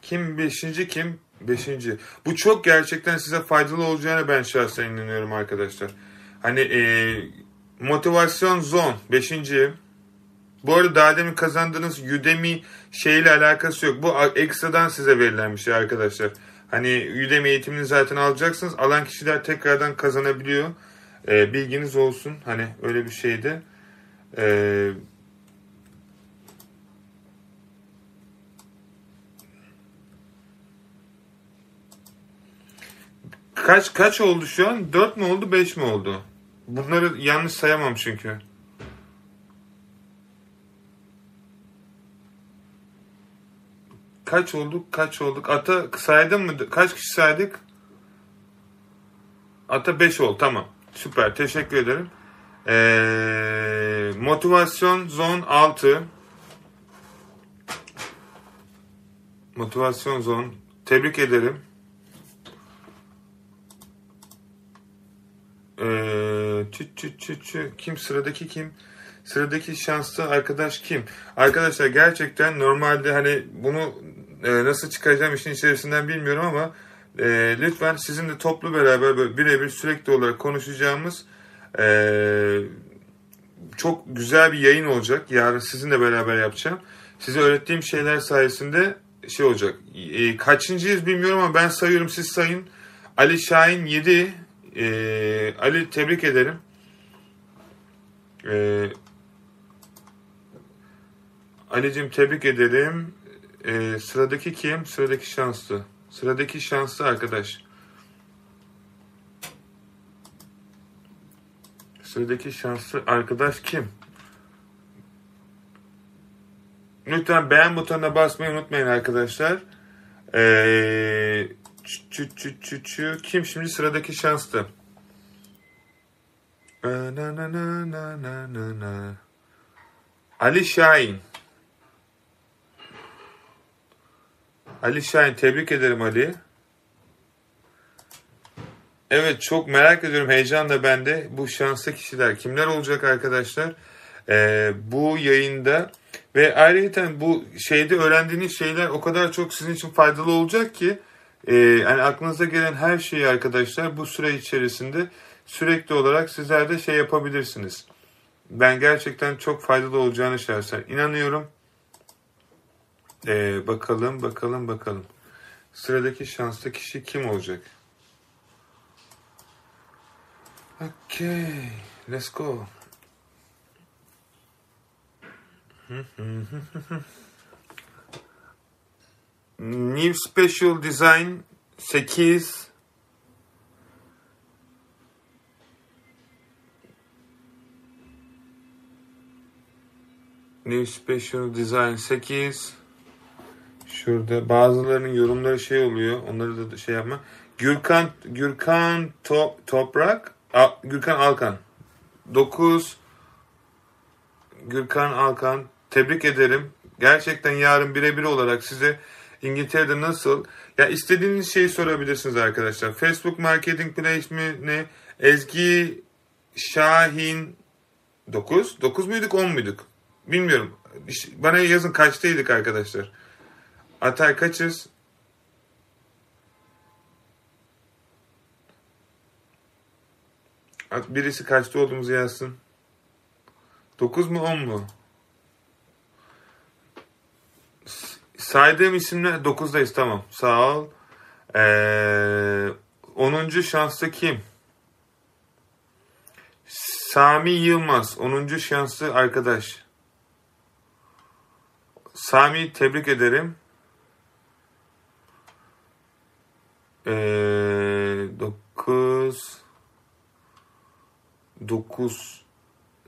Kim beşinci kim? Beşinci. Bu çok gerçekten size faydalı olacağına ben şahsen inanıyorum arkadaşlar. Hani e, motivasyon zon. Beşinci. Bu arada daha demin kazandığınız Udemy şeyle alakası yok. Bu ekstradan size verilen bir şey arkadaşlar. Hani Udemy eğitimini zaten alacaksınız. Alan kişiler tekrardan kazanabiliyor. E, bilginiz olsun. Hani öyle bir şeydi. E, kaç kaç oldu şu an? 4 mü oldu 5 mi oldu? Bunları yanlış sayamam çünkü. Kaç olduk? Kaç olduk? Ata saydın mı? Kaç kişi saydık? Ata 5 oldu. Tamam. Süper. Teşekkür ederim. Ee, motivasyon zon 6. Motivasyon zon. Tebrik ederim. Ee, çü, çü, çü, çü. Kim sıradaki kim? Sıradaki şanslı arkadaş kim? Arkadaşlar gerçekten normalde hani bunu e, nasıl çıkaracağım işin içerisinden bilmiyorum ama e, lütfen sizinle toplu beraber böyle birebir sürekli olarak konuşacağımız e, çok güzel bir yayın olacak. Yarın sizinle beraber yapacağım. Size öğrettiğim şeyler sayesinde şey olacak. E, kaçıncıyız bilmiyorum ama ben sayıyorum siz sayın. Ali Şahin 7. E, Ali tebrik ederim. E, Ali'cim tebrik ederim. Ee, sıradaki kim? Sıradaki şanslı. Sıradaki şanslı arkadaş. Sıradaki şanslı arkadaş kim? Lütfen beğen butonuna basmayı unutmayın arkadaşlar. Ee, çü, çü, çü, çü. Kim şimdi sıradaki şanslı? Na. Ali Şahin. Ali Şahin tebrik ederim Ali. Evet çok merak ediyorum heyecanla bende bu şanslı kişiler kimler olacak arkadaşlar ee, bu yayında ve ayrıca bu şeyde öğrendiğiniz şeyler o kadar çok sizin için faydalı olacak ki e, yani aklınıza gelen her şeyi arkadaşlar bu süre içerisinde sürekli olarak sizler de şey yapabilirsiniz. Ben gerçekten çok faydalı olacağını şahsen inanıyorum. Ee, bakalım, bakalım, bakalım. Sıradaki şanslı kişi kim olacak? Okay, let's go. [laughs] New Special Design 8 New Special Design 8 Şurada bazılarının yorumları şey oluyor. Onları da şey yapma. Gürkan Gürkan to, Toprak A, Gürkan Alkan 9 Gürkan Alkan tebrik ederim. Gerçekten yarın birebir olarak size İngiltere'de nasıl ya istediğiniz şeyi sorabilirsiniz arkadaşlar. Facebook Marketing Place mi ne? Ezgi Şahin 9. 9 muyduk 10 muyduk? Bilmiyorum. Bana yazın kaçtaydık arkadaşlar. Atay kaçız? Birisi kaçta olduğumuzu yazsın. 9 mu 10 mu? Saydığım isimler 9'dayız tamam. Sağ ol. Ee, 10. şanslı kim? Sami Yılmaz. 10. şanslı arkadaş. Sami tebrik ederim. Ee, 9 9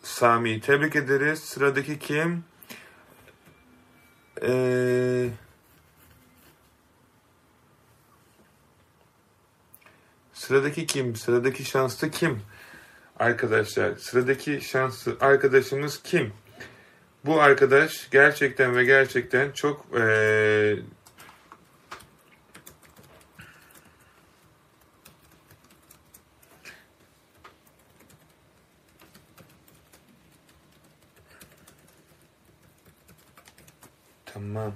Sami tebrik ederiz. Sıradaki kim? Ee, sıradaki kim? Sıradaki şanslı kim? Arkadaşlar sıradaki şanslı arkadaşımız kim? Bu arkadaş gerçekten ve gerçekten çok ee, Tamam.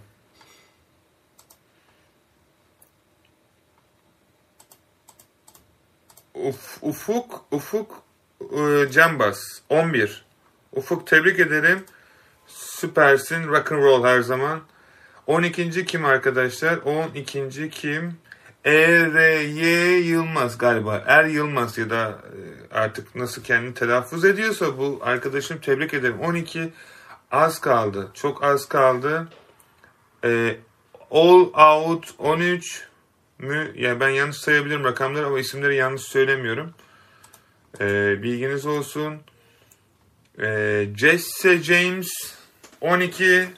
Uf, ufuk, Ufuk e, Cambaz. 11. Ufuk tebrik ederim. Süpersin. Rock and roll her zaman. 12. kim arkadaşlar? 12. kim? E.R.Y. Yılmaz galiba. Er Yılmaz ya da e, artık nasıl kendini telaffuz ediyorsa bu arkadaşım tebrik ederim. 12 az kaldı. Çok az kaldı. E, all Out 13 mü? Yani ben yanlış sayabilirim rakamları ama isimleri yanlış söylemiyorum. E, bilginiz olsun. E, Jesse James 12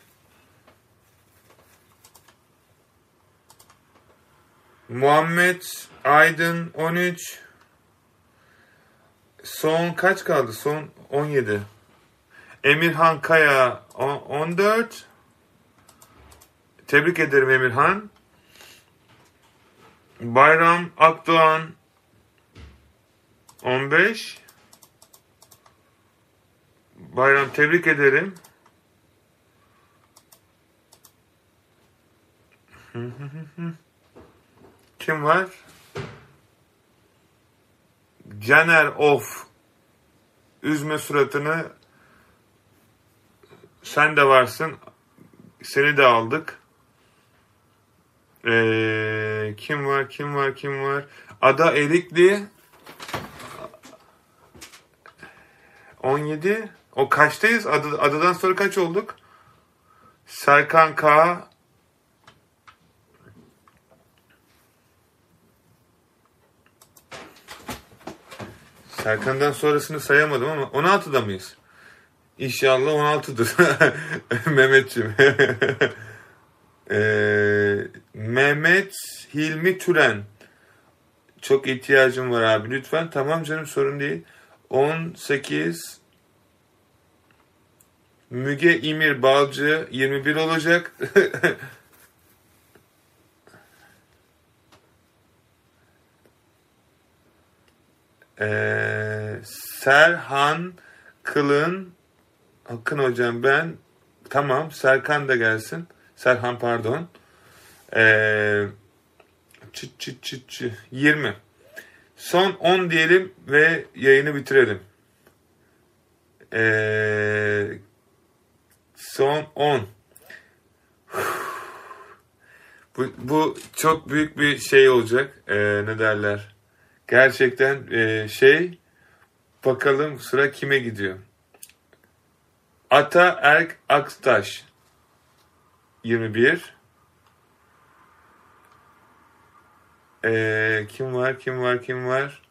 Muhammed Aydın 13 Son kaç kaldı? Son 17 Emirhan Kaya 14 Tebrik ederim Emirhan. Bayram Akdoğan 15 Bayram tebrik ederim. [laughs] Kim var? Caner of. Üzme suratını. Sen de varsın. Seni de aldık. Ee, kim var? Kim var? Kim var? Ada Erikli 17. O kaçtayız? Adı, adadan sonra kaç olduk? Serkan K. Serkan'dan sonrasını sayamadım ama 16'da mıyız? İnşallah 16'dır. [laughs] Mehmetciğim. [laughs] ee, Mehmet Hilmi Türen. Çok ihtiyacım var abi. Lütfen. Tamam canım sorun değil. 18 Müge İmir Balcı 21 olacak. [laughs] ee, Serhan Kılın Akın hocam ben tamam Serkan da gelsin. Serhan pardon. Ee, çıt çıt çıt çıt 20. Son 10 diyelim ve yayını bitirelim. Ee, son 10. Bu, bu çok büyük bir şey olacak. Ee, ne derler? Gerçekten e, şey bakalım sıra kime gidiyor. Ata Erk Aktaş 21 Ee, kim var kim var kim var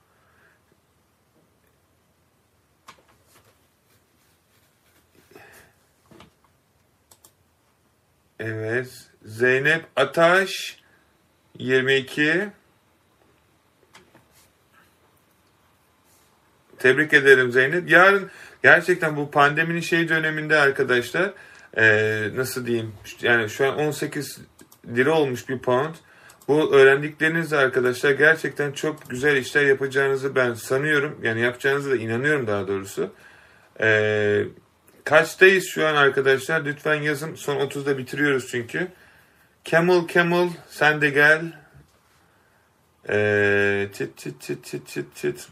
Evet. Zeynep Ataş 22 Tebrik ederim Zeynep. Yarın gerçekten bu pandeminin şey döneminde arkadaşlar ee, nasıl diyeyim yani şu an 18 lira olmuş bir pound. Bu öğrendiklerinizle arkadaşlar gerçekten çok güzel işler yapacağınızı ben sanıyorum. Yani yapacağınızı da inanıyorum daha doğrusu. Ee, kaçtayız şu an arkadaşlar? Lütfen yazın. Son 30'da bitiriyoruz çünkü. Camel Camel sen de gel. Ee, tit tit tit tit tit tit.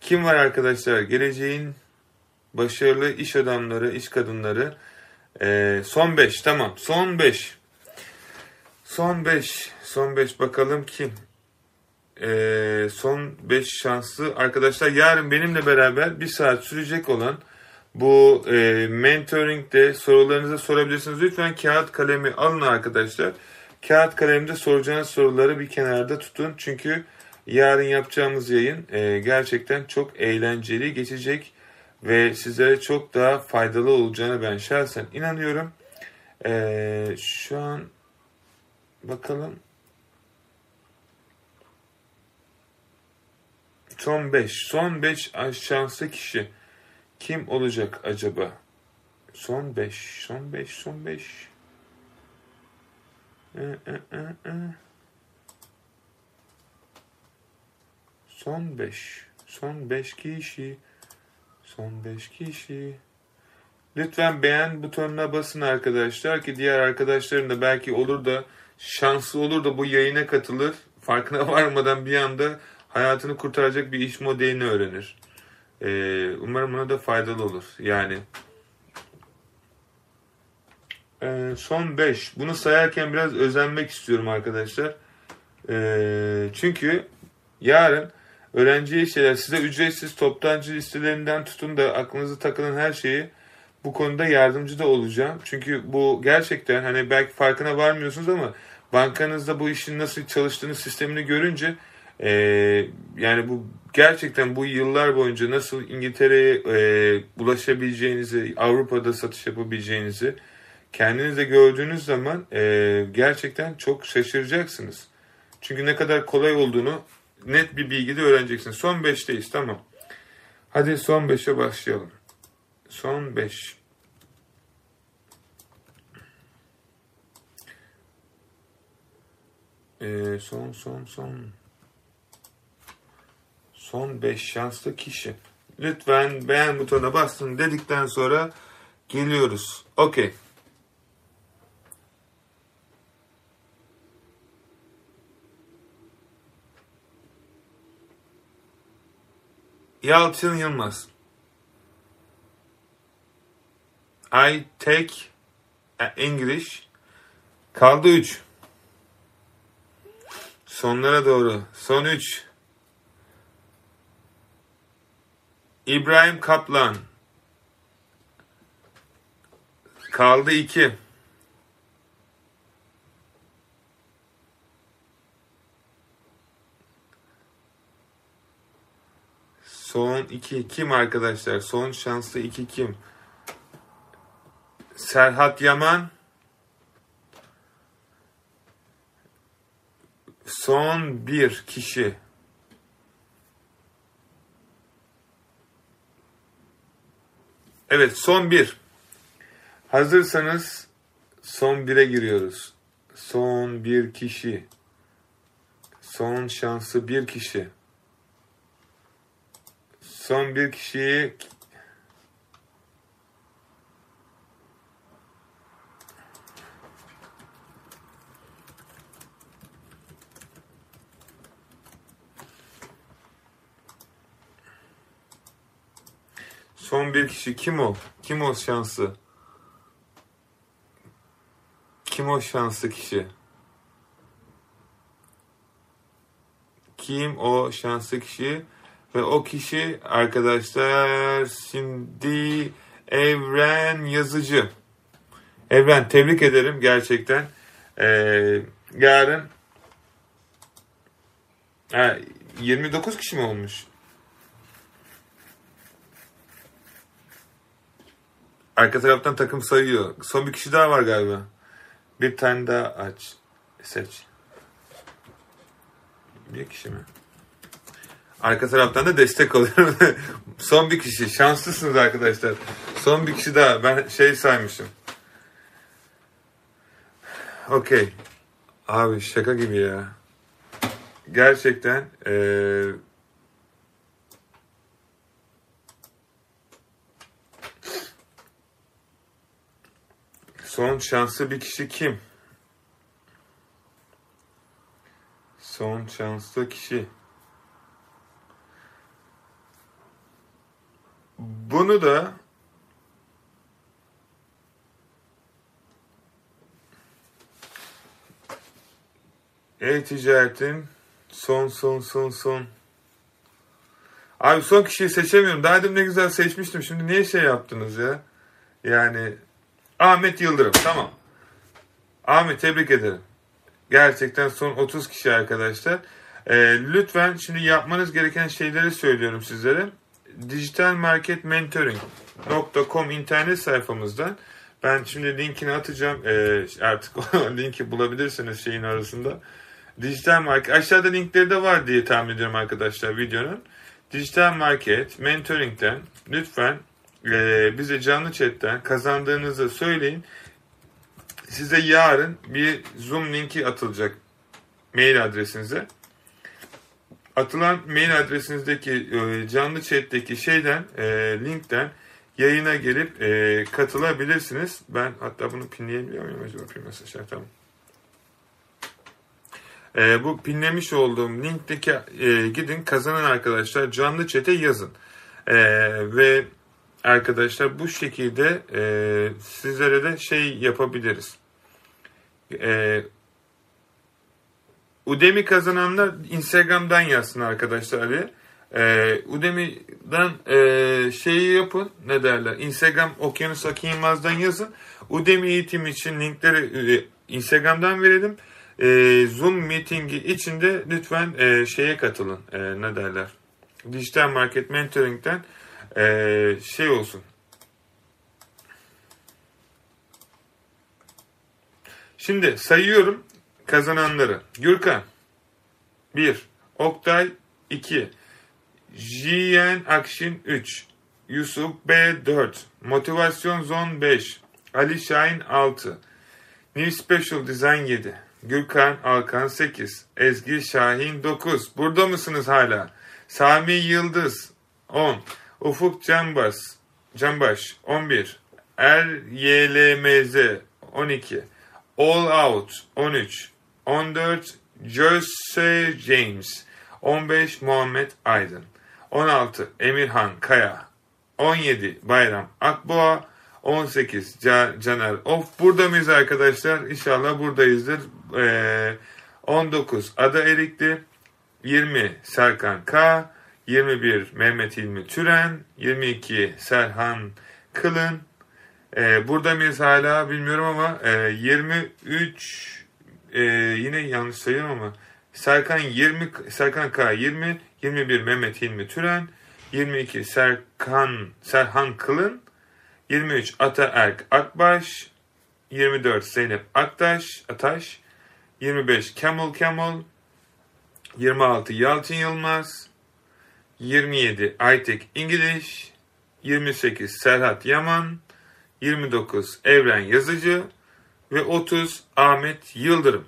Kim var arkadaşlar? Geleceğin başarılı iş adamları, iş kadınları. Ee, son 5 tamam. Son 5. Son 5. Son 5 bakalım kim? Ee, son 5 şanslı arkadaşlar. Yarın benimle beraber bir saat sürecek olan bu e, mentoringde sorularınızı sorabilirsiniz. Lütfen kağıt kalemi alın arkadaşlar. Kağıt kalemde soracağınız soruları bir kenarda tutun. Çünkü yarın yapacağımız yayın e, gerçekten çok eğlenceli geçecek ve sizlere çok daha faydalı olacağını ben şahsen inanıyorum. E, şu an bakalım son 5 son 5 şanslı kişi kim olacak acaba? Son 5 son 5 son 5 ee, e, e, e. Son 5 son 5 kişi son 5 kişi Lütfen beğen butonuna basın arkadaşlar ki diğer arkadaşların da belki olur da şanslı olur da bu yayına katılır. farkına [laughs] varmadan bir anda hayatını kurtaracak bir iş modelini öğrenir. Ee, umarım ona da faydalı olur. Yani ee, son 5. Bunu sayarken biraz özenmek istiyorum arkadaşlar. Ee, çünkü yarın öğrenciye şeyler size ücretsiz toptancı listelerinden tutun da aklınızı takılan her şeyi bu konuda yardımcı da olacağım. Çünkü bu gerçekten hani belki farkına varmıyorsunuz ama bankanızda bu işin nasıl çalıştığını sistemini görünce e, yani bu gerçekten bu yıllar boyunca nasıl İngiltere'ye e, ulaşabileceğinizi, Avrupa'da satış yapabileceğinizi kendinizde gördüğünüz zaman e, gerçekten çok şaşıracaksınız. Çünkü ne kadar kolay olduğunu net bir bilgide öğreneceksiniz. Son 5'teyiz tamam. Hadi son 5'e başlayalım. Son 5. Ee, son son son. Son 5 şanslı kişi. Lütfen beğen butonuna basın dedikten sonra geliyoruz. Okey. Yalçın Yılmaz. I take English. Kaldı 3. Sonlara doğru. Son 3. İbrahim Kaplan. Kaldı 2. Son 2 kim arkadaşlar? Son şanslı 2 kim? Serhat Yaman. Son bir kişi. Evet son bir. Hazırsanız son bire giriyoruz. Son bir kişi. Son şansı bir kişi. Son bir kişiyi Son bir kişi kim o? Kim o şanslı? Kim o şanslı kişi? Kim o şanslı kişi? Ve o kişi arkadaşlar şimdi Evren Yazıcı. Evren tebrik ederim gerçekten. Ee, yarın ha, 29 kişi mi olmuş? Arka taraftan takım sayıyor. Son bir kişi daha var galiba. Bir tane daha aç. Seç. Bir kişi mi? Arka taraftan da destek alıyorum. [laughs] Son bir kişi. Şanslısınız arkadaşlar. Son bir kişi daha. Ben şey saymışım. Okey. Abi şaka gibi ya. Gerçekten ee, son şanslı bir kişi kim? Son şanslı kişi. Bunu da e-ticaretin son son son son Abi son kişiyi seçemiyorum. Daha demin ne güzel seçmiştim. Şimdi niye şey yaptınız ya? Yani Ahmet Yıldırım. Tamam. Ahmet tebrik ederim. Gerçekten son 30 kişi arkadaşlar. Ee, lütfen şimdi yapmanız gereken şeyleri söylüyorum sizlere dijitalmarketmentoring.com internet sayfamızdan ben şimdi linkini atacağım. Ee, artık [laughs] linki bulabilirsiniz şeyin arasında. Dijital market aşağıda linkleri de var diye tahmin ediyorum arkadaşlar videonun. Dijital market mentoring'den lütfen e, bize canlı chatten kazandığınızı söyleyin. Size yarın bir Zoom linki atılacak mail adresinize atılan mail adresinizdeki e, canlı chat'teki şeyden e, linkten yayına gelip e, katılabilirsiniz. Ben hatta bunu pinleyebiliyor muyum acaba pin mesajlar tamam. e, bu pinlemiş olduğum linkteki e, gidin kazanan arkadaşlar canlı çete yazın. E, ve arkadaşlar bu şekilde e, sizlere de şey yapabiliriz. E, Udemy kazananlar Instagram'dan yazsın arkadaşlar diye. Ee, Udemy'den e, şeyi yapın ne derler Instagram Okyanus Akın Yılmaz'dan yazın. Udemy eğitim için linkleri e, Instagram'dan verelim. E, Zoom meetingi içinde lütfen e, şeye katılın e, ne derler Dijital Market Mentoring'den e, şey olsun. Şimdi sayıyorum kazananları. Gürkan. 1, Oktay. 2, Jiyen Akşin 3, Yusuf B 4, Motivasyon Zone 5, Ali Şahin 6, New Special Design 7, Gürkan Alkan 8, Ezgi Şahin 9. Burada mısınız hala? Sami Yıldız 10, Ufuk Canbaş, Canbaş 11, Er YLMZ 12, All Out 13, 14 Jose James. 15 Muhammed Aydın. 16 Emirhan Kaya. 17 Bayram Akboğa. 18 Caner Of. Burada mıyız arkadaşlar? İnşallah buradayızdır. Ee, 19 Ada Erikli. 20 Serkan K. 21 Mehmet İlmi Türen. 22 Serhan Kılın. Ee, burada mıyız hala bilmiyorum ama e, 23 e, yine yanlış sayıyorum ama Serkan 20 Serkan K 20 21 Mehmet Hilmi Türen 22 Serkan Serhan Kılın 23 Ata Erk Akbaş 24 Zeynep Aktaş Ataş 25 Kemal Kemal 26 Yalçın Yılmaz 27 Aytek İngiliz 28 Serhat Yaman 29 Evren Yazıcı ve 30 Ahmet Yıldırım.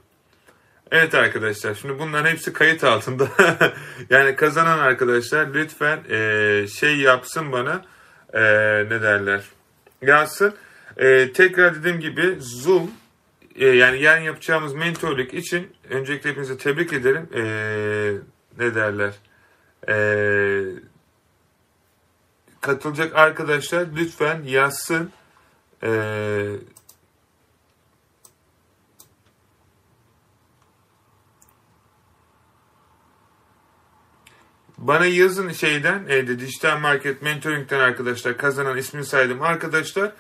Evet arkadaşlar şimdi bunların hepsi kayıt altında. [laughs] yani kazanan arkadaşlar lütfen e, şey yapsın bana e, ne derler yazsın. E, tekrar dediğim gibi Zoom e, yani yarın yapacağımız mentorluk için öncelikle hepinizi tebrik ederim. E, ne derler e, katılacak arkadaşlar lütfen yazsın. Ee, bana yazın şeyden e, dijital market mentoring'den arkadaşlar kazanan ismini saydım arkadaşlar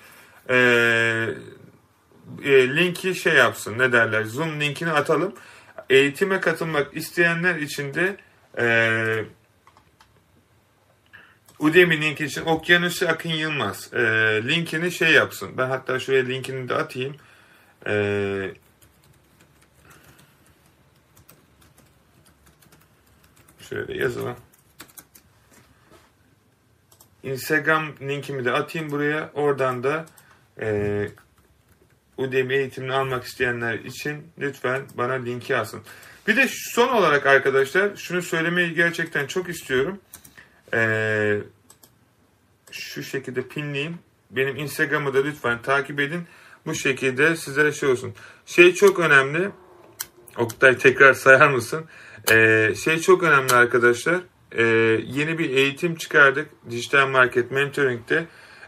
e, e, linki şey yapsın ne derler zoom linkini atalım eğitime katılmak isteyenler için de e, Udemy linki için Okyanusu Akın Yılmaz e, linkini şey yapsın. Ben hatta şuraya linkini de atayım. E, şöyle yazalım. Instagram linkimi de atayım buraya. Oradan da e, Udemy eğitimini almak isteyenler için lütfen bana linki alsın. Bir de son olarak arkadaşlar şunu söylemeyi gerçekten çok istiyorum. Ee, şu şekilde pinleyeyim. Benim Instagram'ı da lütfen takip edin. Bu şekilde sizlere şey olsun. Şey çok önemli. Oktay tekrar sayar mısın? Ee, şey çok önemli arkadaşlar. Ee, yeni bir eğitim çıkardık. Dijital Market Mentoring'de.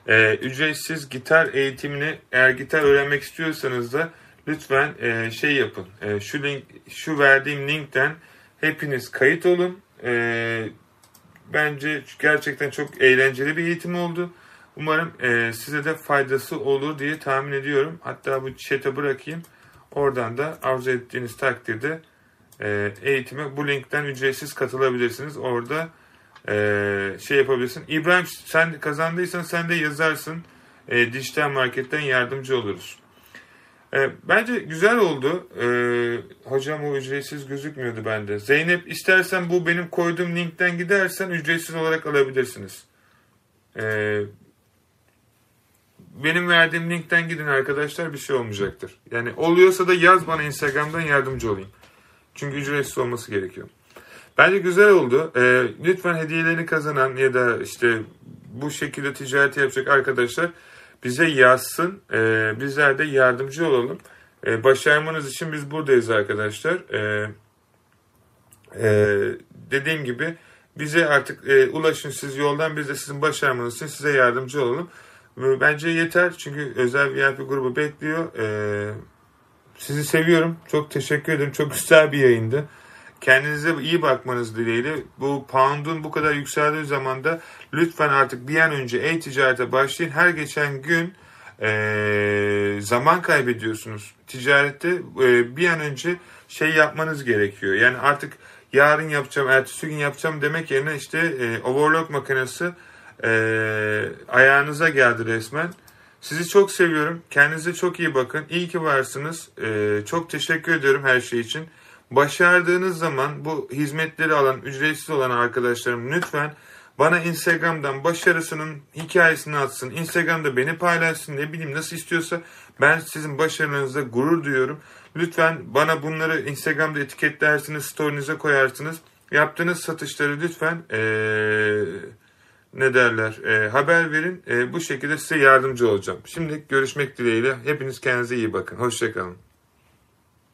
Ee, ücretsiz gitar eğitimini eğer gitar öğrenmek istiyorsanız da lütfen e, şey yapın. E, şu link, şu verdiğim linkten hepiniz kayıt olun. E, bence gerçekten çok eğlenceli bir eğitim oldu. Umarım e, size de faydası olur diye tahmin ediyorum. Hatta bu chat'e bırakayım. Oradan da arzu ettiğiniz takdirde e, eğitime bu linkten ücretsiz katılabilirsiniz. Orada e, şey yapabilirsin. İbrahim sen kazandıysan sen de yazarsın. E, dijital marketten yardımcı oluruz. E, bence güzel oldu. E, hocam o ücretsiz gözükmüyordu bende. Zeynep istersen bu benim koyduğum linkten gidersen ücretsiz olarak alabilirsiniz. E, benim verdiğim linkten gidin arkadaşlar bir şey olmayacaktır. Yani oluyorsa da yaz bana Instagram'dan yardımcı olayım. Çünkü ücretsiz olması gerekiyor. Bence güzel oldu. E, lütfen hediyelerini kazanan ya da işte bu şekilde ticaret yapacak arkadaşlar bize yazsın. E, bizler de yardımcı olalım. E, başarmanız için biz buradayız arkadaşlar. E, Ee, dediğim gibi bize artık e, ulaşın siz yoldan biz de sizin başarmanız için size yardımcı olalım. Bence yeter çünkü özel VIP grubu bekliyor. Ee, sizi seviyorum. Çok teşekkür ederim. Çok güzel bir yayındı. Kendinize iyi bakmanız dileğiyle. Bu pound'un bu kadar yükseldiği zamanda lütfen artık bir an önce e-ticarete başlayın. Her geçen gün e, zaman kaybediyorsunuz. Ticarette e, bir an önce şey yapmanız gerekiyor. Yani artık yarın yapacağım, ertesi gün yapacağım demek yerine işte e, overlock makinesi e, ayağınıza geldi resmen. Sizi çok seviyorum. Kendinize çok iyi bakın. İyi ki varsınız. E, çok teşekkür ediyorum her şey için. Başardığınız zaman bu hizmetleri alan, ücretsiz olan arkadaşlarım lütfen bana Instagram'dan başarısının hikayesini atsın. Instagram'da beni paylaşsın. Ne bileyim nasıl istiyorsa ben sizin başarınızda gurur duyuyorum. Lütfen bana bunları Instagram'da etiketlersiniz, story'nize koyarsınız. Yaptığınız satışları lütfen ee, ne derler ee, haber verin. Ee, bu şekilde size yardımcı olacağım. Şimdi görüşmek dileğiyle. Hepiniz kendinize iyi bakın. Hoşçakalın.